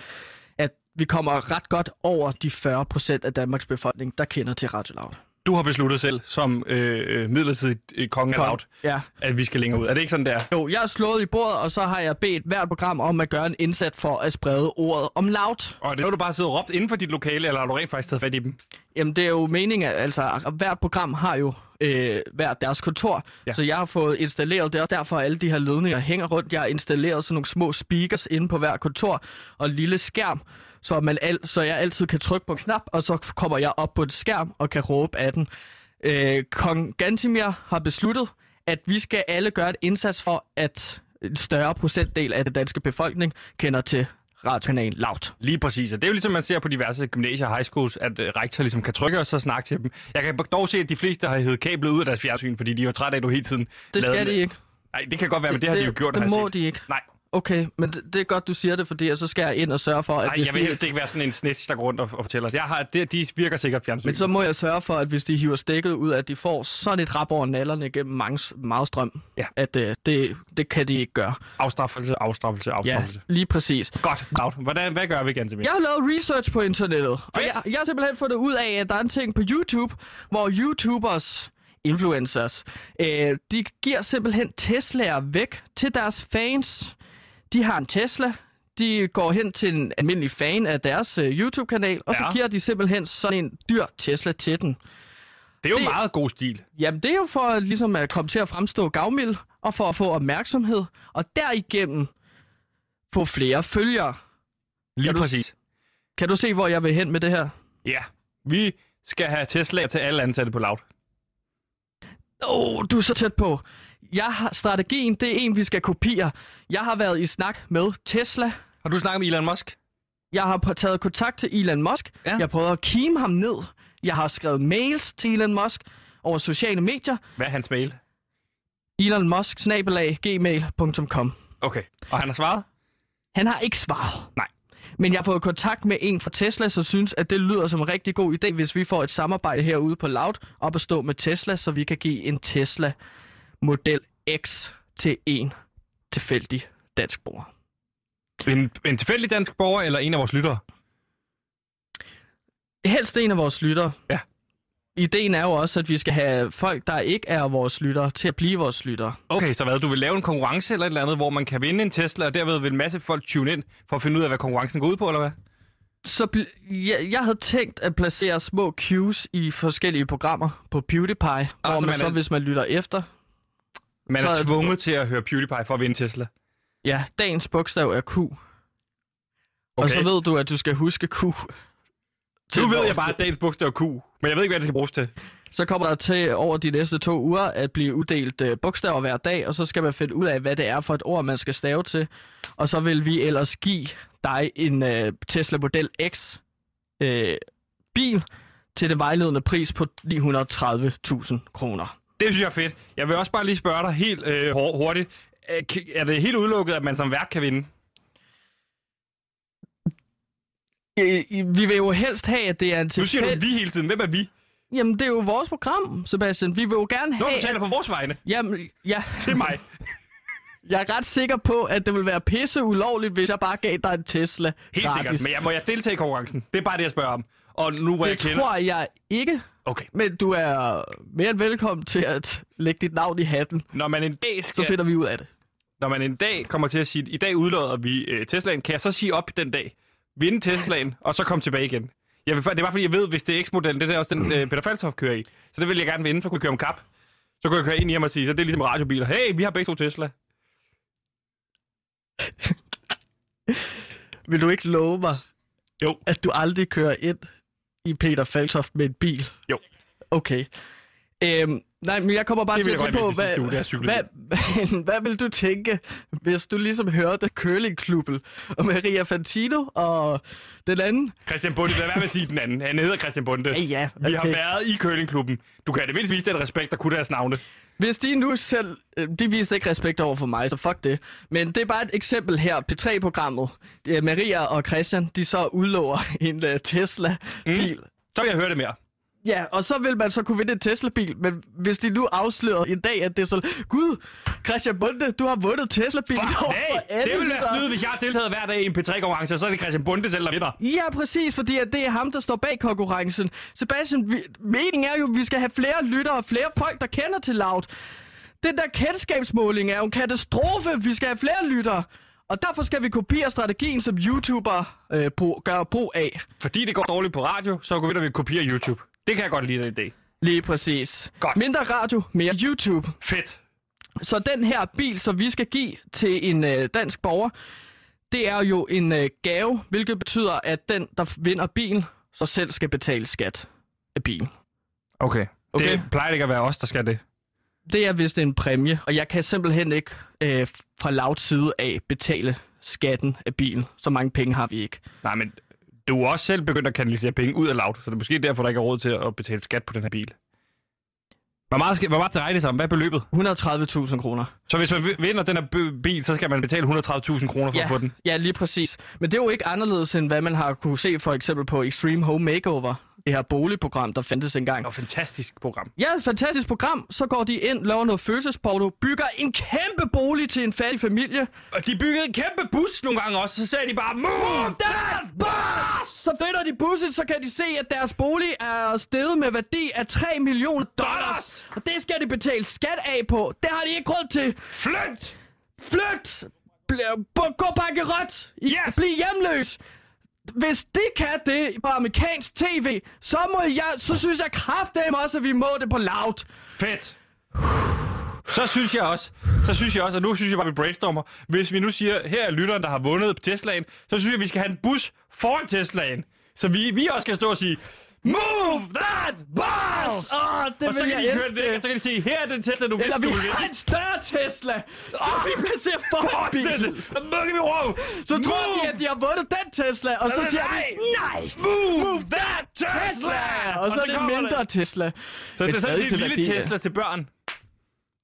at vi kommer ret godt over de 40 procent af Danmarks befolkning, der kender til Radio Loud. Du har besluttet selv, som øh, øh, midlertidig øh, konge af loud, Ja. at vi skal længere ud. Er det ikke sådan der? Jo, jeg har slået i bordet, og så har jeg bedt hvert program om at gøre en indsats for at sprede ordet om Loud. Og det har du bare siddet og råbt inden for dit lokale, eller har du rent faktisk taget fat i dem? Jamen, det er jo meningen, altså, hvert program har jo øh, hver deres kontor. Ja. Så jeg har fået installeret, det er derfor, alle de her ledninger hænger rundt. Jeg har installeret sådan nogle små speakers inde på hver kontor, og en lille skærm, så, man al- så jeg altid kan trykke på en knap, og så kommer jeg op på et skærm og kan råbe af den. Øh, Kong Gantimir har besluttet, at vi skal alle gøre et indsats for, at en større procentdel af den danske befolkning kender til radiokanalen Loud. Lige præcis. Og det er jo ligesom, man ser på diverse gymnasier og high schools, at øh, rektor ligesom kan trykke og så snakke til dem. Jeg kan dog se, at de fleste har hævet kablet ud af deres fjernsyn, fordi de var trætte af, at du hele tiden Det skal de ikke. Nej, det kan godt være, men det, har de jo gjort, Det har jeg må set. de ikke. Nej, Okay, men det, det er godt, du siger det, fordi så skal jeg ind og sørge for, at nej jeg vil de, helst ikke være sådan en snitch, der går rundt og, og fortæller. Jeg har, det, de virker sikkert fjernsyn. Men så må jeg sørge for, at hvis de hiver stikket ud, at de får sådan et rap over nallerne gennem mange, meget strøm. Ja. At øh, det, det kan de ikke gøre. Afstraffelse, afstraffelse, Ja, afstraffelse. lige præcis. Godt, Loud. Hvordan, hvad gør vi, Gantemir? Jeg har lavet research på internettet, og Fedt. jeg, jeg har simpelthen fundet ud af, at der er en ting på YouTube, hvor YouTubers, influencers, øh, de giver simpelthen Tesla'er væk til deres fans. De har en Tesla, de går hen til en almindelig fan af deres øh, YouTube-kanal, og Ja. så giver de simpelthen sådan en dyr Tesla til den. Det er jo det- meget god stil. Jamen, det er jo for ligesom at komme til at fremstå gavmild, og for at få opmærksomhed, og derigennem få flere følgere. Lige Kan du- præcis. Kan du se, hvor jeg vil hen med det her? Ja, vi skal have Tesla til alle ansatte på Loud. Åh, oh, du er så tæt på. Jeg har strategien, det er en, vi skal kopiere. Jeg har været i snak med Tesla. Har du snakket med Elon Musk? Jeg har taget kontakt til Elon Musk. Ja. Jeg har prøvet at kime ham ned. Jeg har skrevet mails til Elon Musk over sociale medier. Hvad er hans mail? Elon Musk, gmail.com. Okay. Og han har svaret? Han har ikke svaret. Nej. Men jeg har fået kontakt med en fra Tesla, som synes, at det lyder som en rigtig god idé, hvis vi får et samarbejde herude på Loud op at stå med Tesla, så vi kan give en Tesla Model X til en tilfældig dansk borger. En, en tilfældig dansk borger eller en af vores lyttere? Helst en af vores lyttere. Ja. Ideen er jo også, at vi skal have folk, der ikke er vores lyttere, til at blive vores lyttere. Okay, så hvad? Du vil lave en konkurrence eller et eller andet, hvor man kan vinde en Tesla, og derved vil en masse folk tune ind for at finde ud af, hvad konkurrencen går ud på, eller hvad? Så jeg, jeg havde tænkt at placere små cues i forskellige programmer på PewDiePie, hvor så man, man så, er- hvis man lytter efter, Man er tvunget til at høre PewDiePie for at vinde Tesla. ja, dagens bogstav er Q. Okay. Og så ved du, at du skal huske Q. Nu ved jeg bare, at dagens bogstav er Q, men jeg ved ikke, hvad det skal bruges til. Så kommer der til over de næste to uger at blive uddelt øh, bogstaver hver dag, og så skal man finde ud af, hvad det er for et ord, man skal stave til. Og så vil vi ellers give dig en øh, Tesla Model X øh, bil til det vejledende pris på 930.000 kroner. Det synes jeg er fedt. Jeg vil også bare lige spørge dig helt øh, hur- hurtigt. Er, k- er det helt udelukket, at man som vært kan vinde? Øh, Vi vil jo helst have, at det er en Nu siger du tilfælde... vi hele tiden. Hvem er vi? Jamen, det er jo vores program, Sebastian. Vi vil jo gerne Nå, have... du taler på vores vegne. Jamen, ja. Til mig. Jeg er ret sikker på, at det vil være pisse ulovligt, hvis jeg bare gav dig en Tesla Helt gratis. sikkert. Men jeg, må jeg deltage i konkurrencen? Det er bare det, jeg spørger om. Og nu hvor jeg Det kender... tror jeg ikke, Okay. men du er mere end velkommen til at lægge dit navn i hatten. Når man en dag Så skal... finder vi ud af det. Når man en dag kommer til at sige, i dag udlodder vi øh, Teslaen, kan jeg så sige op den dag, vinde Teslaen, og så komme tilbage igen? Jeg vil, det er bare fordi, jeg ved, hvis det er X-modellen, det er også den, øh, Peter Faltoff kører i. Så det vil jeg gerne vinde, så kunne jeg køre om kap. Så kunne jeg køre ind hjem og sige, så det er ligesom radiobiler. Hey, vi har begge to Tesla. Vil du ikke love mig, Jo. at du aldrig kører ind i Peter Faltoft med en bil? Jo. Okay. Øhm, nej, men jeg kommer bare Det til at tænke på, sidste uge, hvad, hvad, hvad, vil du tænke, hvis du ligesom hørte Curlingklubben og Maria Fantino og den anden? Christian Bunde, lad være med at sige den anden. Han hedder Christian Bunde. Ja, ja, Vi har okay. været i curlingklubben. Du kan det mindste vise den respekt, der kunne deres navne. Hvis de nu selv... Øh, de viste ikke respekt over for mig, så fuck det. Men det er bare et eksempel her. P3-programmet. Øh, Maria og Christian, de så udlover en øh, Tesla-bil. Mm. Så vil jeg høre det mere. Ja, og så vil man så kunne vinde en Tesla-bil. Men hvis de nu afslører en dag, at det er sådan... Gud, Christian Bunde, du har vundet Tesla-bil. Fuck, over hey, det vil være lyttere." snyde, hvis jeg har deltaget hver dag i en P3-konkurrence, og så er det Christian Bunde selv, der vinder. Ja, præcis, fordi at det er ham, der står bag konkurrencen. Sebastian, vi, meningen er jo, at vi skal have flere lyttere og flere folk, der kender til Loud. Den der kendskabsmåling er jo en katastrofe. Vi skal have flere lyttere. Og derfor skal vi kopiere strategien, som YouTuber øh, brug, gør brug af. Fordi det går dårligt på radio, så går vi, at vi kopierer YouTube. Det kan jeg godt lide, den idé. Lige præcis. Godt. Mindre radio, mere YouTube. Fedt. Så den her bil, som vi skal give til en øh, dansk borger, det er jo en øh, gave, hvilket betyder, at den, der vinder bilen, så selv skal betale skat af bilen. Okay. Okay. Det plejer ikke at være os, der skal det. Det er vist en præmie, og jeg kan simpelthen ikke øh, fra lavt side af betale skatten af bilen. Så mange penge har vi ikke. Nej, men du er også selv begyndt at kanalisere penge ud af loud, så det er måske derfor, der ikke er råd til at betale skat på den her bil. Hvor meget, skal, hvor meget drejer det sig om? Hvad er beløbet? 130.000 kroner. Så hvis man vinder den her bil, så skal man betale 130.000 kroner for Ja, at få den. ja, lige præcis. Men det er jo ikke anderledes, end hvad man har kunne se for eksempel på Extreme Home Makeover. Det her boligprogram, der fandtes engang. Et fantastisk program. Ja, fantastisk program. Så går de ind, laver noget følelsesporto, bygger en kæmpe bolig til en fattig familie. Og de byggede en kæmpe bus nogle gange også, så sagde de bare, move that bus! Så finder de bussen, så kan de se, at deres bolig er steget med værdi af 3 millioner dollars. Og det skal de betale skat af på. Det har de ikke råd til. Flygt! Flygt! Bl- gå bankerot! Yes! Bliv hjemløs! Hvis det kan det på amerikansk tv, så må jeg, så synes jeg kraftedeme også, at vi må det på loud. Fedt. Så synes jeg også, så synes jeg også, og nu synes jeg bare, at vi brainstormer. Hvis vi nu siger, her er lytteren, der har vundet på Teslaen, så synes jeg, at vi skal have en bus foran Teslaen. Så vi, vi også skal stå og sige, Move that bus! Åh, det og så vil kan, jeg de elske. det, så kan de sige, her er den Tesla, du vidste, vi du ville har en større Tesla, som vi placerer foran bilen. Mukke vi røv! Så tror Move de, at de har vundet den Tesla, og så Nej, siger nej. de, nej! Move that Tesla! Og så er det mindre Tesla. Så det er sådan en lille. Tesla til børn.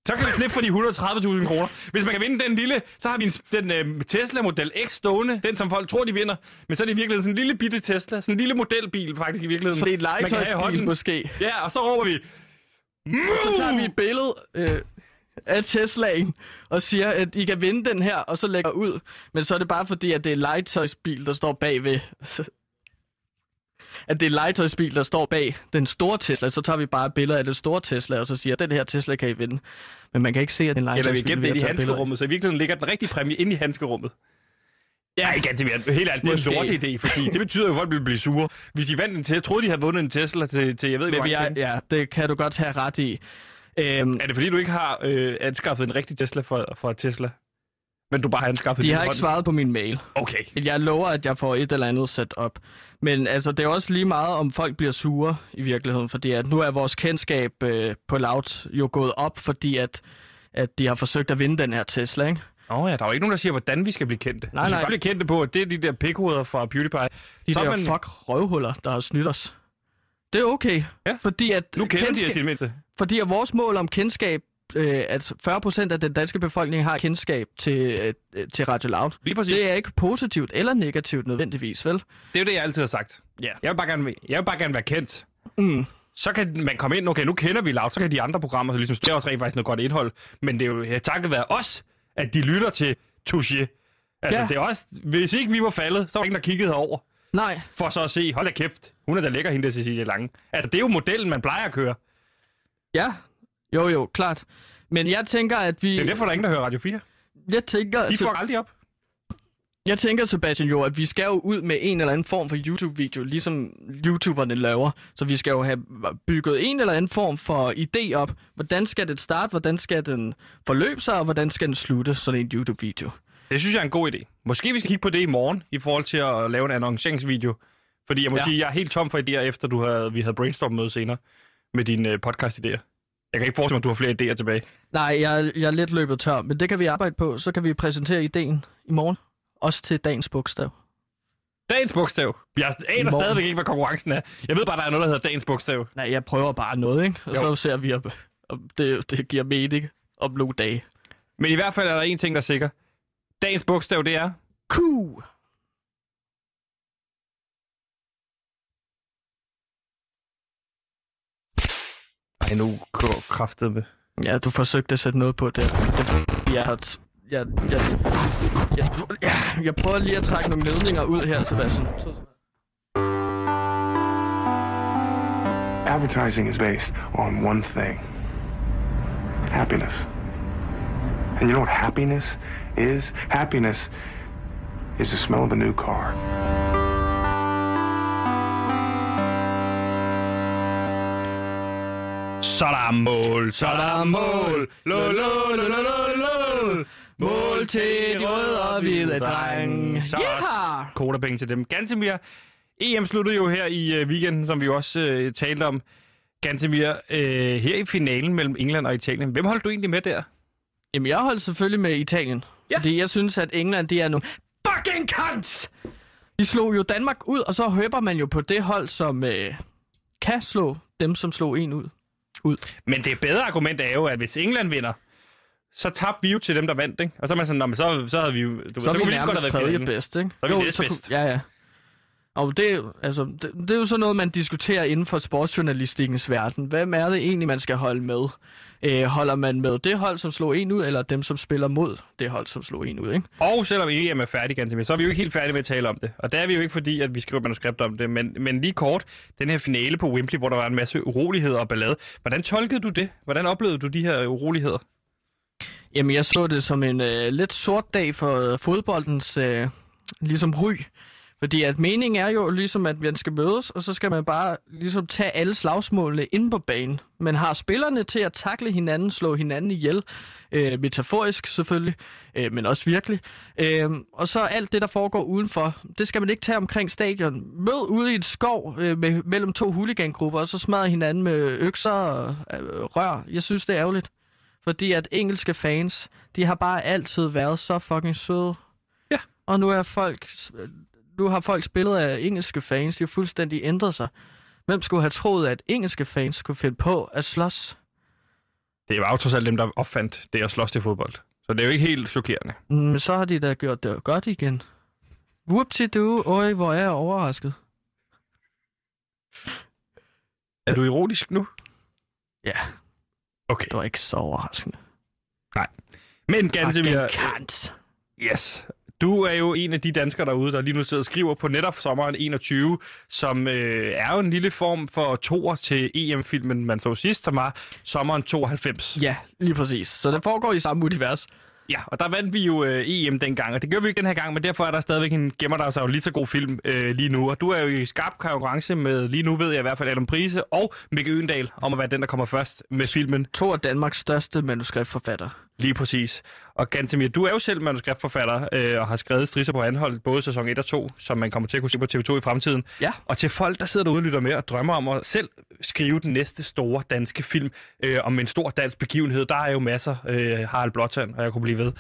Så kan vi slippe for de 130.000 kroner. Hvis man kan vinde den lille, så har vi en, den øh, Tesla Model X stående. Den, som folk tror, de vinder. Men så er det i virkeligheden sådan en lille bitte Tesla. Sådan en lille modelbil faktisk i virkeligheden. Så det er i legetøjsbil måske. Ja, og så råber vi... Så tager vi et billede øh, af Teslaen og siger, at I kan vinde den her, og så lægger ud. Men så er det bare fordi, at det er legetøjsbil, der står bagved. At det er legetøjsbil, der står bag den store Tesla. Så tager vi bare et billede af den store Tesla, og så siger, at den her Tesla kan I vinde. Men man kan ikke se, at det er en Eller vi legetøjsbil. gemte det i billeder handskerummet, så i virkeligheden ligger den rigtige præmie inde i handskerummet. Ja, ikke altid mere. Helt ærligt, det er en lort idé, fordi det betyder jo, at folk vil blive sure. Hvis de vandt en Tesla, troede de havde vundet en Tesla til, til jeg ved ikke, hvor er, penge. ja, det kan du godt have ret i. Øhm, Er det fordi, du ikke har øh, anskaffet en rigtig Tesla for, for Tesla? Men du bare har anskaffet de har ikke hånd? svaret på min mail. Okay. Jeg lover, at jeg får et eller andet sat op. Men altså, det er også lige meget, om folk bliver sure i virkeligheden, fordi at nu er vores kendskab øh, på Loud jo gået op, fordi at, at de har forsøgt at vinde den her Tesla, ikke? Åh oh, ja, der er jo ikke nogen, der siger, hvordan vi skal blive kendte. Nej, vi skal nej. blive kendte på, at det er de der pikhoveder fra PewDiePie. De Så er der man- fuck røvhuller, der har snydt os. Det er okay, Ja. fordi at, Nu kender de kendskab- os i det mindste. fordi at vores mål om kendskab, øh, at 40% af den danske befolkning har kendskab til, øh, til Radio Loud, Lige præcis. det er ikke positivt eller negativt nødvendigvis, vel? Det er jo det, jeg altid har sagt. Ja. Jeg vil bare gerne, jeg vil bare gerne være kendt. Mm. Så kan man komme ind, okay, nu kender vi Loud, så kan de andre programmer, så ligesom, det er også rent faktisk noget godt indhold. Men det er jo ja, takket være os, at de lytter til Touché. Altså, Ja. det er også, hvis ikke vi var faldet, så var der ingen, der kiggede herover. Nej, For så at se, hold da kæft, hun er da lækker, hende der Cecilie Lange. Altså, det er jo modellen, man plejer at køre. ja. Jo, jo, klart. Men jeg tænker, at vi... Det er derfor, der er ingen, der hører Radio 4. Jeg tænker, De får aldrig op. jeg tænker, Sebastian, jo, at vi skal jo ud med en eller anden form for YouTube-video, ligesom YouTuberne laver. Så vi skal jo have bygget en eller anden form for idé op. Hvordan skal det starte? Hvordan skal den forløbe sig? Og hvordan skal den slutte? Sådan en YouTube-video. Det synes jeg er en god idé. Måske vi skal kigge på det i morgen, i forhold til at lave en annonceringsvideo. Fordi jeg må ja. Ja. sige, jeg er helt tom for idéer, efter du havde, vi havde brainstorm-møde senere med dine øh, podcast-idéer. Jeg kan ikke forestille mig, at du har flere idéer tilbage. Nej, jeg, jeg er lidt løbet tør, men det kan vi arbejde på. Så kan vi præsentere ideen i morgen. Også til dagens bogstav. Dagens bogstav. Jeg aner stadigvæk ikke, hvad konkurrencen er. Jeg ved bare, der er noget, der hedder dagens bogstav. Nej, jeg prøver bare noget, ikke? Og Jo. så ser vi, om, om det, det giver mening om nogle dage. Men i hvert fald er der en ting, der er sikker. Dagens bogstav, det er... Q! Ej, nu kraftet med. Ja, du forsøgte at sætte noget på det. det jeg, har jeg, jeg, jeg, jeg, jeg prøver lige at trække nogle ledninger ud her, Sebastian. Advertising is based on one thing happiness. And you know what happiness is? Happiness is the smell of a new car. Så der er mål, så der er mål. Lo, lo, lo, lo, lo, lo. Mål til de røde og hvide drenge. Så Ja! også kodapenge til dem. Gantemir, EM sluttede jo her i øh, weekenden, som vi jo også øh, talte om. Gantemir, øh, her i finalen mellem England og Italien. Hvem holdt du egentlig med der? Jamen, jeg holdt selvfølgelig med Italien. Ja. Fordi jeg synes, at England, det er nogle fucking cunts! De slog jo Danmark ud, og så høber man jo på det hold, som øh, kan slå dem, som slog en ud. ud. Men det bedre argument er jo, at hvis England vinder, så tabte vi jo til dem, der vandt, ikke? Og så er man sådan, "Nå, men så, så havde vi jo... Du, Så er vi kunne så godt nærmest have tredje finalen." bedst, ikke? Så er vi Jo, næstbedst. kunne- Ja, ja. Og det, altså, det, det er jo sådan noget, man diskuterer inden for sportsjournalistikkens verden. Hvem er det egentlig, man skal holde med? Øh, holder man med det hold, som slog en ud, eller dem, som spiller mod det hold, som slog en ud, ikke? Og selvom EM er færdig, Gantemir, så er vi jo ikke helt færdige med at tale om det. Og der er vi jo ikke fordi, at vi skriver manuskript om det. Men, men lige kort, den her finale på Wembley, hvor der var en masse uroligheder og ballade. Hvordan tolkede du det? Hvordan oplevede du de her uroligheder? Jamen, jeg så det som en øh, lidt sort dag for øh, fodboldens øh, ligesom ry. Fordi at meningen er jo ligesom, at man skal mødes, og så skal man bare ligesom tage alle slagsmålene inde på banen. Man har spillerne til at takle hinanden, slå hinanden ihjel. Øh, metaforisk selvfølgelig, øh, men også virkelig. Øh, og så alt det, der foregår udenfor, det skal man ikke tage omkring stadion. Mød ude i et skov øh, med, mellem to huligangrupper, og så smadre hinanden med økser og øh, rør. Jeg synes, det er ærgerligt. Fordi at engelske fans, de har bare altid været så fucking søde. Ja. Og nu er folk, nu har folk spillet af engelske fans, de har fuldstændig ændret sig. Hvem skulle have troet, at engelske fans kunne finde på at slås? Det var jo trods alt dem, der opfandt det at slås til fodbold. Så det er jo ikke helt chokerende. Men så har de da gjort det godt igen. Whoopsie du, øj, hvor er jeg overrasket. Er du ironisk nu? Ja, Okay. det var ikke så overraskende. Men Gantemir, Fucking kant. yes. Du er jo en af de danskere derude, der lige nu sidder og skriver på netop sommeren 21, som øh, er jo en lille form for toer til EM-filmen, man så sidst, som var sommeren 92. Ja, lige præcis. Så det foregår i samme univers. Ja, og der vandt vi jo øh, EM dengang, og det gør vi ikke den her gang, men derfor er der stadigvæk en gemmer der sig jo lige så god film øh, lige nu. Og du er jo i skarp konkurrence med, lige nu ved jeg i hvert fald, Adam Prise og Mikke Øendal om at være den, der kommer først med filmen. To af Danmarks største manuskriptforfatter. Lige præcis. Og Gantemir, du er jo selv manuskriptforfatter øh, og har skrevet Strisser på anhold, både sæson 1 og 2, som man kommer til at kunne se på TV2 i fremtiden. Ja. Og til folk, der sidder derude og lytter med og drømmer om at selv skrive den næste store danske film øh, om en stor dansk begivenhed, der er jo masser. Øh, Harald Blåtand, og jeg kunne blive ved.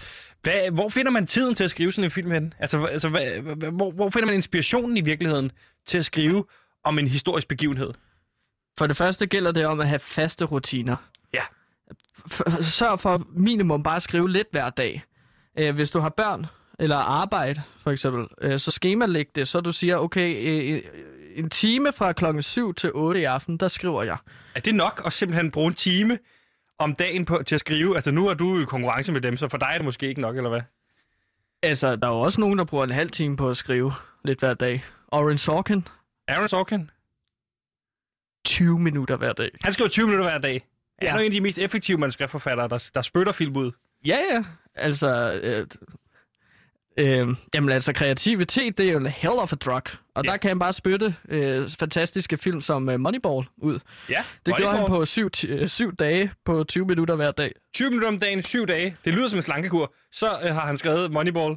Hvad, hvor finder man tiden til at skrive sådan en film hen? Altså, altså hvad, hva- hvor, hvor finder man inspirationen i virkeligheden til at skrive om en historisk begivenhed? For det første gælder det om at have faste rutiner. Sørg for minimum bare at skrive lidt hver dag. Øh, hvis du har børn eller arbejde, for eksempel, øh, så skemalæg det, så du siger, okay, øh, en time fra klokken 7 til 8 i aften, der skriver jeg. Er det nok at simpelthen bruge en time om dagen på, til at skrive? Altså, nu er du i konkurrence med dem, så for dig er det måske ikke nok, eller hvad? Altså, der er jo også nogen, der bruger en halv time på at skrive lidt hver dag. Orange Sorkin, Aaron Sorkin, 20 minutter hver dag. han skriver 20 minutter hver dag. Ja. Ja. Han er jo en af de mest effektive manuskriptforfattere, der, der spytter film ud. Ja, ja. Altså, øh, øh, jamen altså, kreativitet, det er jo en hell of a drug. Og Ja. der kan han bare spytte øh, fantastiske film som øh, Moneyball ud. Ja, Det gjorde han på syv, øh, syv dage på 20 minutter hver dag. 20 minutter om dagen, 7 dage. Det lyder som en slankekur. Så øh, har han skrevet Moneyball.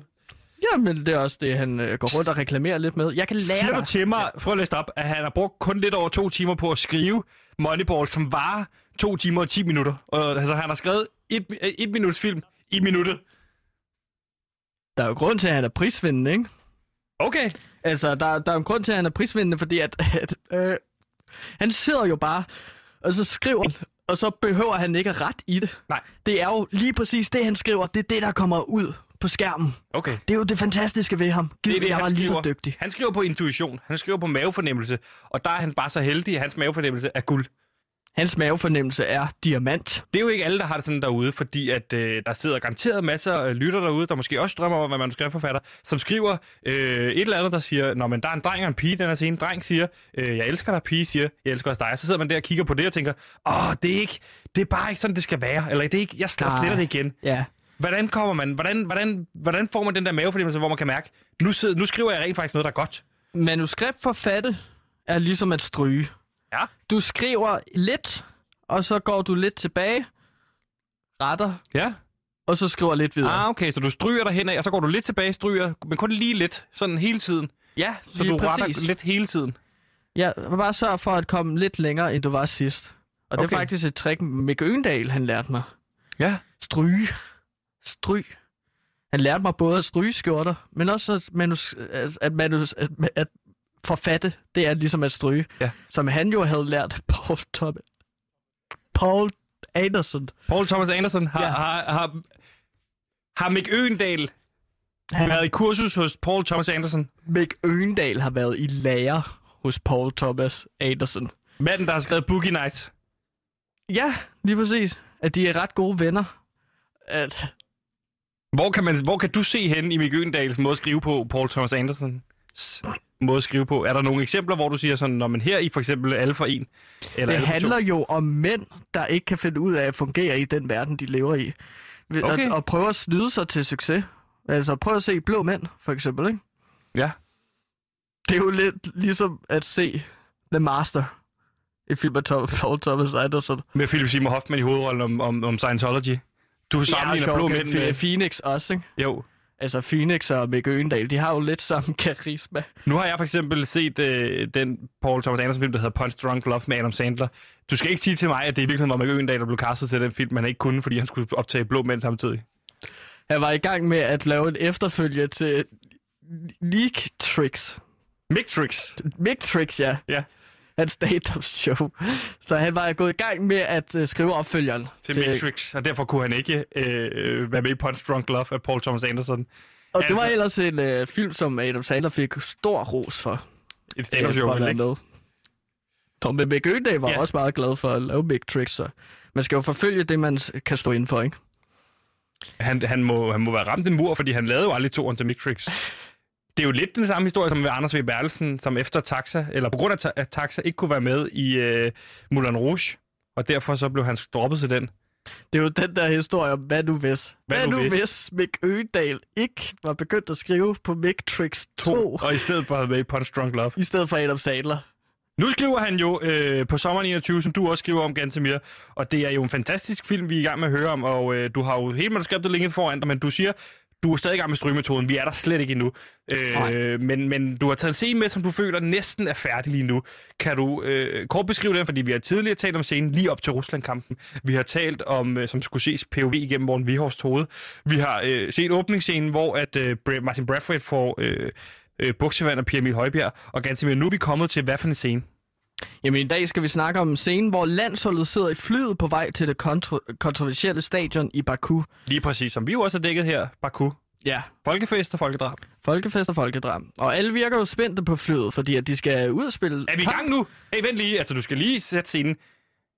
Jamen, det er også det, han øh, går rundt og reklamerer lidt med. Jeg kan lære Siger du dig. til mig, prøv at læse op, at han har brugt kun lidt over to timer på at skrive Moneyball, som var to timer og 10 minutter. Og, altså, han har skrevet et, et minuts film i minuttet. Der er jo grund til, at han er prisvindende, ikke? Okay. Altså, der, der er en grund til, at han er prisvindende, fordi at, at øh, han sidder jo bare, og så skriver og så behøver han ikke at ret i det. Nej. Det er jo lige præcis det, han skriver. Det er det, der kommer ud på skærmen. Okay. Det er jo det fantastiske ved ham. Gid, Det er det, jeg han var lige så dygtig. Han skriver på intuition. Han skriver på mavefornemmelse. Og der er han bare så heldig, at hans mavefornemmelse er guld. Hans mavefornemmelse er diamant. Det er jo ikke alle, der har det sådan derude, fordi at øh, der sidder garanteret masser af lytter derude, der måske også drømmer om at være manuskriptforfatter, som skriver øh, et eller andet, der siger, Nå, men der er en dreng og en pige, den her scene. Dreng siger, øh, jeg elsker dig, pige siger, jeg elsker også dig. Så sidder man der og kigger på det og tænker, åh, det er ikke, det er bare ikke sådan, det skal være. Eller det er ikke, jeg sl- Nej. sletter det igen. Ja. Hvordan kommer man, hvordan, hvordan, hvordan får man den der mavefornemmelse, hvor man kan mærke, nu, sidder, nu skriver jeg rent faktisk noget, der er godt. Manuskriptforfatte er ligesom at stryge. Ja. Du skriver lidt, og så går du lidt tilbage, retter, Ja. og så skriver lidt videre. Ah, okay, så du stryger dig henad, og så går du lidt tilbage, stryger, men kun lige lidt, sådan hele tiden. Ja, Så lige du præcis. retter lidt hele tiden. Ja, bare sørg for at komme lidt længere, end du var sidst. Og det Okay. er faktisk et trick, Mikke Øgendal, han lærte mig. Ja. Stryge. Stryg. Han lærte mig både at stryge skjorter, men også at, manus, at, at, manus, at, at forfatte, det er ligesom at stryge. Ja. Som han jo havde lært Paul Thomas. Paul Anderson. Paul Thomas Anderson har, ja. Har, har, har Mick Øgendal Han, været i kursus hos Paul Thomas Anderson. Mick Øgendal har været i lærer hos Paul Thomas Anderson. Manden, der har skrevet Boogie Nights. Ja, lige præcis. At de er ret gode venner. At, Hvor kan, man, hvor kan du se hen i Mick Øgendals måde at skrive på, Paul Thomas Andersons måde at skrive på? Er der nogle eksempler, hvor du siger sådan, når man her i for eksempel alle for en? Eller Det handler jo om mænd, der ikke kan finde ud af at fungere i den verden, de lever i. Okay. At, at prøve at snyde sig til succes. Altså prøv at se Blå Mænd, for eksempel. Ikke? Ja. Det er jo lidt ligesom at se The Master. En film af Tom, Paul Thomas Anderson. Med Philip Seymour Hoffman i hovedrollen om, om, om Scientology. Du sammenligner blå mænd med... Phoenix også, ikke? Jo. Altså Phoenix og Mikke Øgendal, de har jo lidt samme karisma. Nu har jeg for eksempel set øh, den Paul Thomas Anderson film, der hedder Punch Drunk Love med Adam Sandler. Du skal ikke sige til mig, at det i virkeligheden var Mick Øgendal, der blev castet til den film, man ikke kunne, fordi han skulle optage blå mænd samtidig. Han var i gang med at lave en efterfølge til Leak Tricks. Mictrix. Mick Tricks, ja. Ja. Hans stand-up show. Så han var gået i gang med at uh, skrive opfølgeren. Til Matrix, og derfor kunne han ikke øh, være med i Punch Drunk Love af Paul Thomas Anderson. Og det var Altså- ellers en uh, film, som Adam Sandler fik stor ros for. Et stand-up show, vel være ikke? med. Mick Øgendag var ja. også meget glad for at lave Matrix, så man skal jo forfølge det, man kan stå inden for, ikke? Han, han, må, han må være ramt en mur, fordi han lavede jo aldrig toren til Matrix. Det er jo lidt den samme historie som med Anders V. Bertelsen, som efter Taxa, eller på grund af ta- at Taxa ikke kunne være med i øh, Moulin Rouge, og derfor så blev han droppet til den. Det er jo den der historie om, hvad nu hvis? Hvad Hvad, nu hvis? hvis Mick Øgendal ikke var begyndt at skrive på Matrix 2, Og i stedet for at med i Punch Drunk Love. i stedet for Adam Sandler? Nu skriver han jo øh, på sommeren 21, som du også skriver om, Gantemir, og det er jo en fantastisk film, vi er i gang med at høre om, og øh, du har jo hele manuskriptet længe foran dig, men du siger, du er stadig i gang med strygemetoden. Vi er der slet ikke endnu. Øh, men, men du har taget en scene med, som du føler næsten er færdig lige nu. Kan du øh, kort beskrive den, fordi vi har tidligere talt om scenen lige op til Rusland-kampen. Vi har talt om, øh, som skulle ses POV igennem Morten Vihorst hoved. Vi har øh, set åbningsscenen, hvor at, øh, Martin Bradford får øh, øh, buksevand af Pierre Emil Højbjerg. Og ganske nu er vi kommet til, hvad for en scene? Jamen i dag skal vi snakke om en scene, hvor landsholdet sidder i flyet på vej til det kontro- kontroversielle stadion i Baku. Lige præcis, som vi jo også har dækket her, Baku. Ja, Folkefest og folkedrab. folkefest og folkedrab. Og alle virker jo spændte på flyet, fordi at de skal ud og spille... Er vi i gang nu? Hey, vent lige. Altså, du skal lige sætte scenen.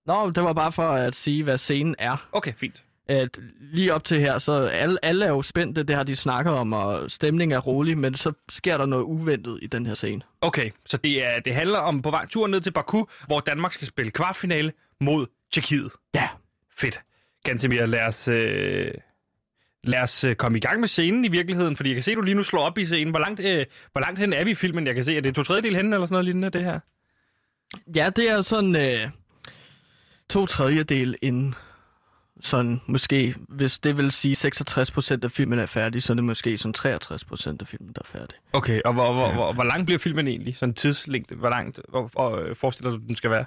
Nå, det var bare for at sige, hvad scenen er. Okay, fint. At lige op til her, så alle, alle er jo spændte, det har de snakket om, og stemningen er rolig, men så sker der noget uventet i den her scene. Okay, så det, er, det handler om på vej turen ned til Baku, hvor Danmark skal spille kvartfinale mod Tjekkiet. Ja. Fedt. Gantemir, lad os, øh, lad os øh, komme i gang med scenen i virkeligheden, fordi jeg kan se, at du lige nu slår op i scenen. Hvor langt, øh, hvor langt hen er vi i filmen? Jeg kan se, at det er to tredjedel hen eller sådan noget lignende, det her. Ja, det er sådan øh, to tredjedel inden. Sådan måske, hvis det vil sige 66 procent af filmen er færdig, så er det måske sådan 63 procent af filmen, der er færdig. Okay, og hvor, hvor, hvor, hvor lang bliver filmen egentlig? Sådan tidslængde, hvor langt hvor, hvor, øh, forestiller du, den skal være?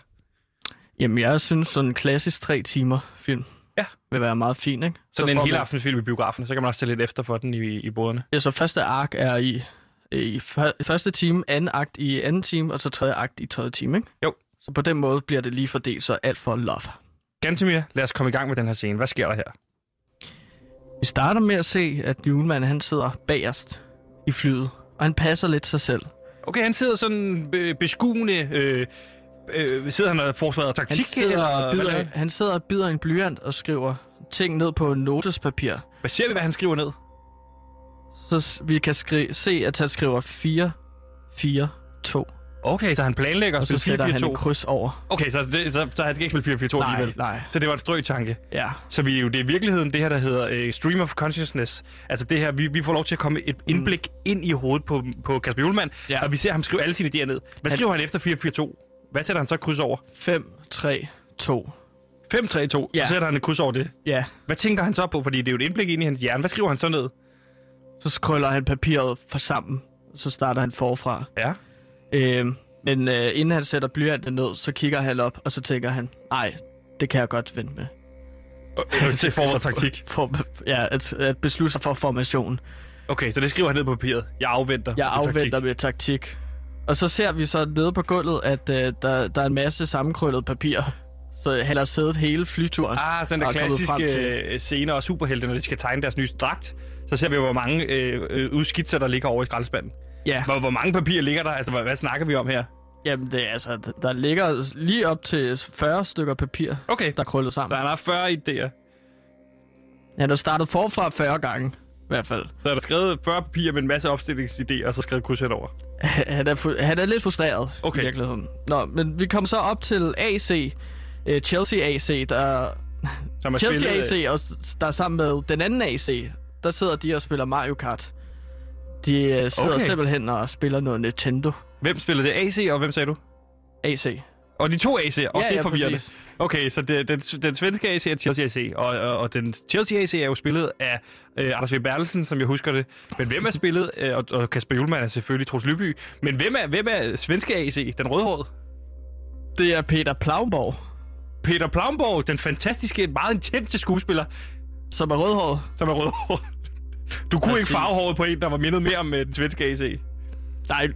Jamen, jeg synes sådan en klassisk tre timer film Ja. vil være meget fin, ikke? Sådan en får hele man- aftensfilm i biografen, så kan man også tage lidt efter for den i, i boderne. Ja, så første ark er i, i før- første time, anden akt i anden time, og så tredje akt i tredje time, ikke? Jo. Så på den måde bliver det lige fordelt, så alt for love. Gantemir, lad os komme i gang med den her scene. Hvad sker der her? Vi starter med at se, at Julemand han sidder bagerst i flyet, og han passer lidt sig selv. Okay, han sidder sådan be- beskuende. Øh, øh, sidder han og Han taktik? sidder, eller hvad, bider, laver- han sidder og bider en blyant og skriver ting ned på notespapir. hvad ser vi, hvad han skriver ned? Så vi kan skri- se, at han skriver 4, 4, 2. Okay, så han planlægger Og at så spille sætter han 4-4-2. et kryds over. Okay, så, det, så, så han skal ikke spille 4-4-2 Nej, alligevel. nej. Så det var en strøtanke. Ja. Så vi, jo, det er i virkeligheden det her, der hedder øh, Stream of Consciousness. Altså det her, vi, vi får lov til at komme et indblik mm. ind i hovedet på, på Kasper Julemand, Ja. og vi ser ham skrive alle sine idéer ned. Hvad Han- skriver han efter 4-4-2? Hvad sætter han så kryds over? 5, 3, 2. 5-3-2, Ja. så sætter han et kryds over det. Ja. Hvad tænker han så på? Fordi det er jo et indblik ind i hans hjerne. Hvad skriver han så ned? Så krøller han papiret for sammen. Så starter han forfra. Ja. Øh, men øh, inden han sætter blyanten ned, så kigger han op, og så tænker han, nej, det kan jeg godt vente med. til form for taktik. For, ja, at, at beslutte sig for formation. Okay, så det skriver han ned på papiret. Jeg afventer Jeg afventer taktik. med taktik. Og så ser vi så nede på gulvet, at øh, der, der er en masse sammenkrøllet papir. Så han har siddet hele flyturen. Ah, sådan der er klassiske til- øh, scener og superhelte, når de skal tegne deres nye dragt. Så ser vi, hvor mange øh, øh, udskitser, der ligger over i skraldespanden. Ja, Hvor, hvor mange papirer ligger der? Altså, hvad, hvad snakker vi om her? jamen det er altså, der ligger lige op til 40 stykker papir, Okay, der er krøllet så sammen. han har 40 idéer. Han har startet forfra 40 gange, i hvert fald. Så er der skrevet 40 papirer med en masse opstillingsidéer, og så skrevet kryds over. Han er, han er lidt frustreret Okay. i virkeligheden. Nå, men vi kom så op til AC, øh, Chelsea AC, der... Som er Chelsea spillet, AC, og s- der er sammen med den anden AC, der sidder de og spiller Mario Kart. De øh, sidder Okay. simpelthen og spiller noget Nintendo Hvem spiller det? AC, og hvem sagde du? AC. Og de to AC'er, og Ja, det er ja, forvirrende. præcis. Okay, så det, den, den svenske AC er Chelsea AC, og, og, og den Chelsea AC er jo spillet af øh, Anders V. Bertelsen, som jeg husker det. Men hvem er spillet, øh, og, og Kasper Julemand er selvfølgelig Troels Lyby. Men hvem er, hvem er svenske AC, den rødhårede? Det er Peter Plaumborg, Peter Plaumborg, den fantastiske, meget intense skuespiller, som er rødhåret. som er rødhåret. Du kunne ikke Præcis. farve håret på en, der var mindet mere om øh, den svenske AC. Nej.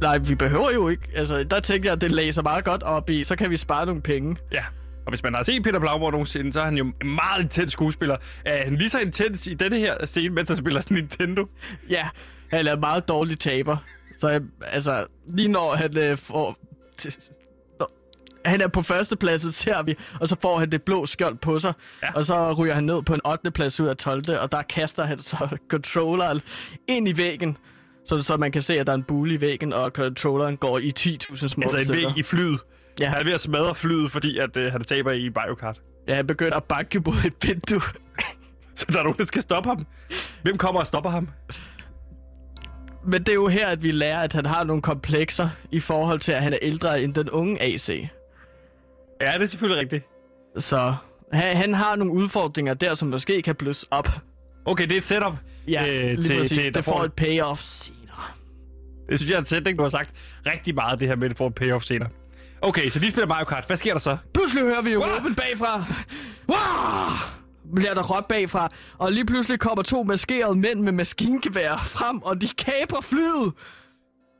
Nej, vi behøver jo ikke. Altså, der tænker jeg, at det læser meget godt op i. Så kan vi spare nogle penge. Ja. Og hvis man har set Peter Blauborg nogensinde, så er han jo en meget intens skuespiller. Er han lige så intens i denne her scene, mens han spiller Nintendo? Ja, han er meget dårlig taber. Så altså, lige når han øh, får... Han er på førstepladsen, ser vi, og så får han det blå skjold på sig. Ja. Og så ryger han ned på en 8. plads ud af 12. Og der kaster han så controlleren ind i væggen. Så, så man kan se, at der er en bule i væggen, og controlleren går i 10.000 små Altså en væg i flyet. Ja. Han er ved at smadre flyet, fordi at, øh, han taber i Mario Kart. Ja, han begynder at banke mod et vindue. Så der er nogen, der skal stoppe ham. Hvem kommer og stopper ham? Men det er jo her, at vi lærer, at han har nogle komplekser i forhold til, at han er ældre end den unge AC. Ja, det er selvfølgelig rigtigt. Så han, han har nogle udfordringer der, som måske kan bløs op. Okay, det er et setup. Ja, øh, lige til, præcis. til, det får får, et payoff senere. Det synes jeg er en sætning, du har sagt rigtig meget, det her med, at det får en payoff senere. Okay, så de spiller Mario Kart. Hvad sker der så? Pludselig hører vi jo Wow! råben bagfra. Wow! Bliver der råbt bagfra. Og lige pludselig kommer to maskerede mænd med maskingevær frem, og de kaprer flyet.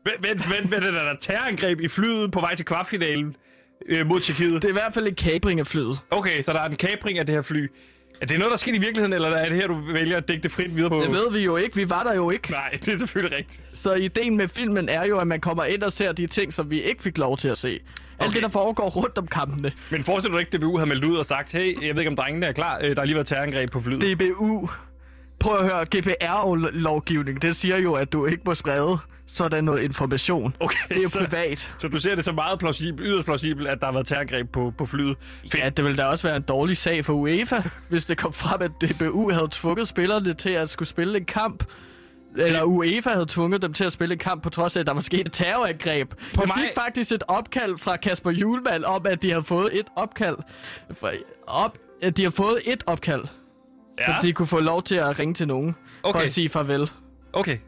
Vent, vent, vent, vent, der er terrorangreb i flyet på vej til kvartfinalen øh, mod Tjekkiet. Det er i hvert fald en kapring af flyet. Okay, så der er en kapring af det her fly. Er det noget, der sker i virkeligheden, eller er det her, du vælger at dække det frit videre på? Det ved vi jo ikke. Vi var der jo ikke. Nej, det er selvfølgelig rigtigt. Så ideen med filmen er jo, at man kommer ind og ser de ting, som vi ikke fik lov til at se. Alt Okay. det, der foregår rundt om kampene. Men forestil dig ikke, at DBU har meldt ud og sagt, hey, jeg ved ikke, om drengene er klar. Øh, Der har lige været terrorangreb på flyet. DBU. Prøv at høre, GDPR-lovgivning, det siger jo, at du ikke må sprede sådan noget information. Okay, det er jo så- privat. Så du ser det så meget plausibelt, yderst plausibelt, at der har været terrorangreb på, på flyet. Fedt. Ja, det ville da også være en dårlig sag for UEFA, hvis det kom frem, at DBU havde tvunget spillerne til at skulle spille en kamp. Eller UEFA havde tvunget dem til at spille en kamp, på trods af, at der var sket et terrorangreb. På Jeg mig- fik faktisk et opkald fra Kasper Julemand om, at de havde fået et opkald. Op, at de har fået et opkald, ja. Så de kunne få lov til at ringe til nogen okay. for at sige farvel. okay.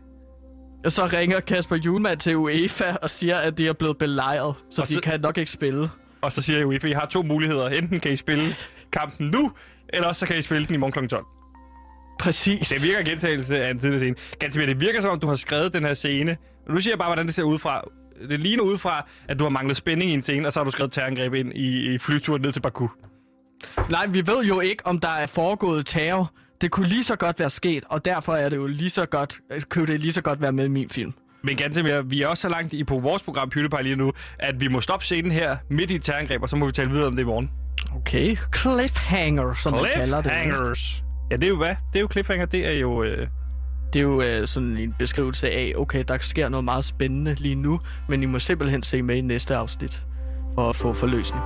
Og så ringer Kasper Julemand til UEFA og siger, at de er blevet belejret, så Og de så- kan nok ikke spille. Og så siger UEFA, I har to muligheder. Enten kan I spille kampen nu, eller også så kan I spille den i morgen kl. 12. Præcis. Det virker gentagelse af en tidligere scene. Ganske det virker som om, du har skrevet den her scene. Nu siger jeg bare, hvordan det ser ud fra. Det ligner udefra, at du har manglet spænding i en scene, og så har du skrevet terrorangreb ind i, i flyturen ned til Baku. Nej, vi ved jo ikke, om der er foregået terror. Det kunne lige så godt være sket, og derfor er det jo lige så godt, kunne det lige så godt være med i min film. Men ganske mere, vi er også så langt i på vores program PewDiePie lige nu, at vi må stoppe scenen her midt i et terrorangreb, og så må vi tale videre om det i morgen. Okay. Cliffhanger, som man kalder det. Cliffhangers. Ja, det er jo hvad? Det er jo cliffhanger, det er jo... Øh... Det er jo øh, sådan en beskrivelse af, okay, der sker noget meget spændende lige nu, men I må simpelthen se med i næste afsnit for at få forløsning.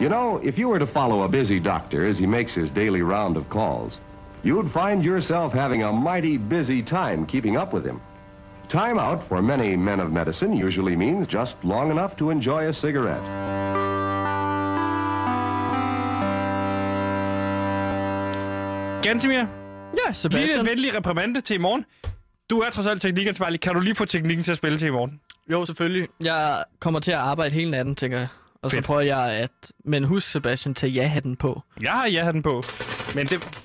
You know, if you were to follow a busy doctor as he makes his daily round of calls, you'd find yourself having a mighty busy time keeping up with him. Time out for many men of medicine usually means just long enough to enjoy a cigarette. Gansimir, Ja, lige Sebastian. en venlig reprimande til i morgen. Du er trods alt teknikansvarlig. Kan du lige få teknikken til at spille til i morgen? Jo, selvfølgelig. Jeg kommer til at arbejde hele natten, tænker jeg. Og så Fedt. prøver jeg at... Men husk, Sebastian, til ja-hatten på. Jeg har ja-hatten på. Men det,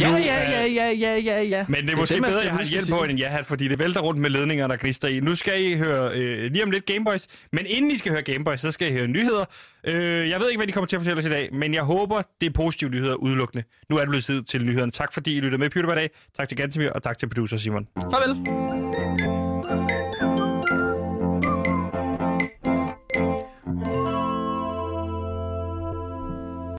Ja, ja, er- ja, ja, ja, ja, ja. men det er måske det, bedre, at jeg har sige. på end en ja-hat, fordi det vælter rundt med ledninger, der grister i. Nu skal I høre øh, lige om lidt Gameboys. Men inden I skal høre Gameboys, så skal I høre nyheder. Øh, jeg ved ikke, hvad de kommer til at fortælle os i dag, men jeg håber, det er positive nyheder udelukkende. Nu er det blevet tid til nyhederne. Tak fordi I lytter med i PewDiePie i dag. Tak til Gantemir, og tak til producer Simon. Farvel.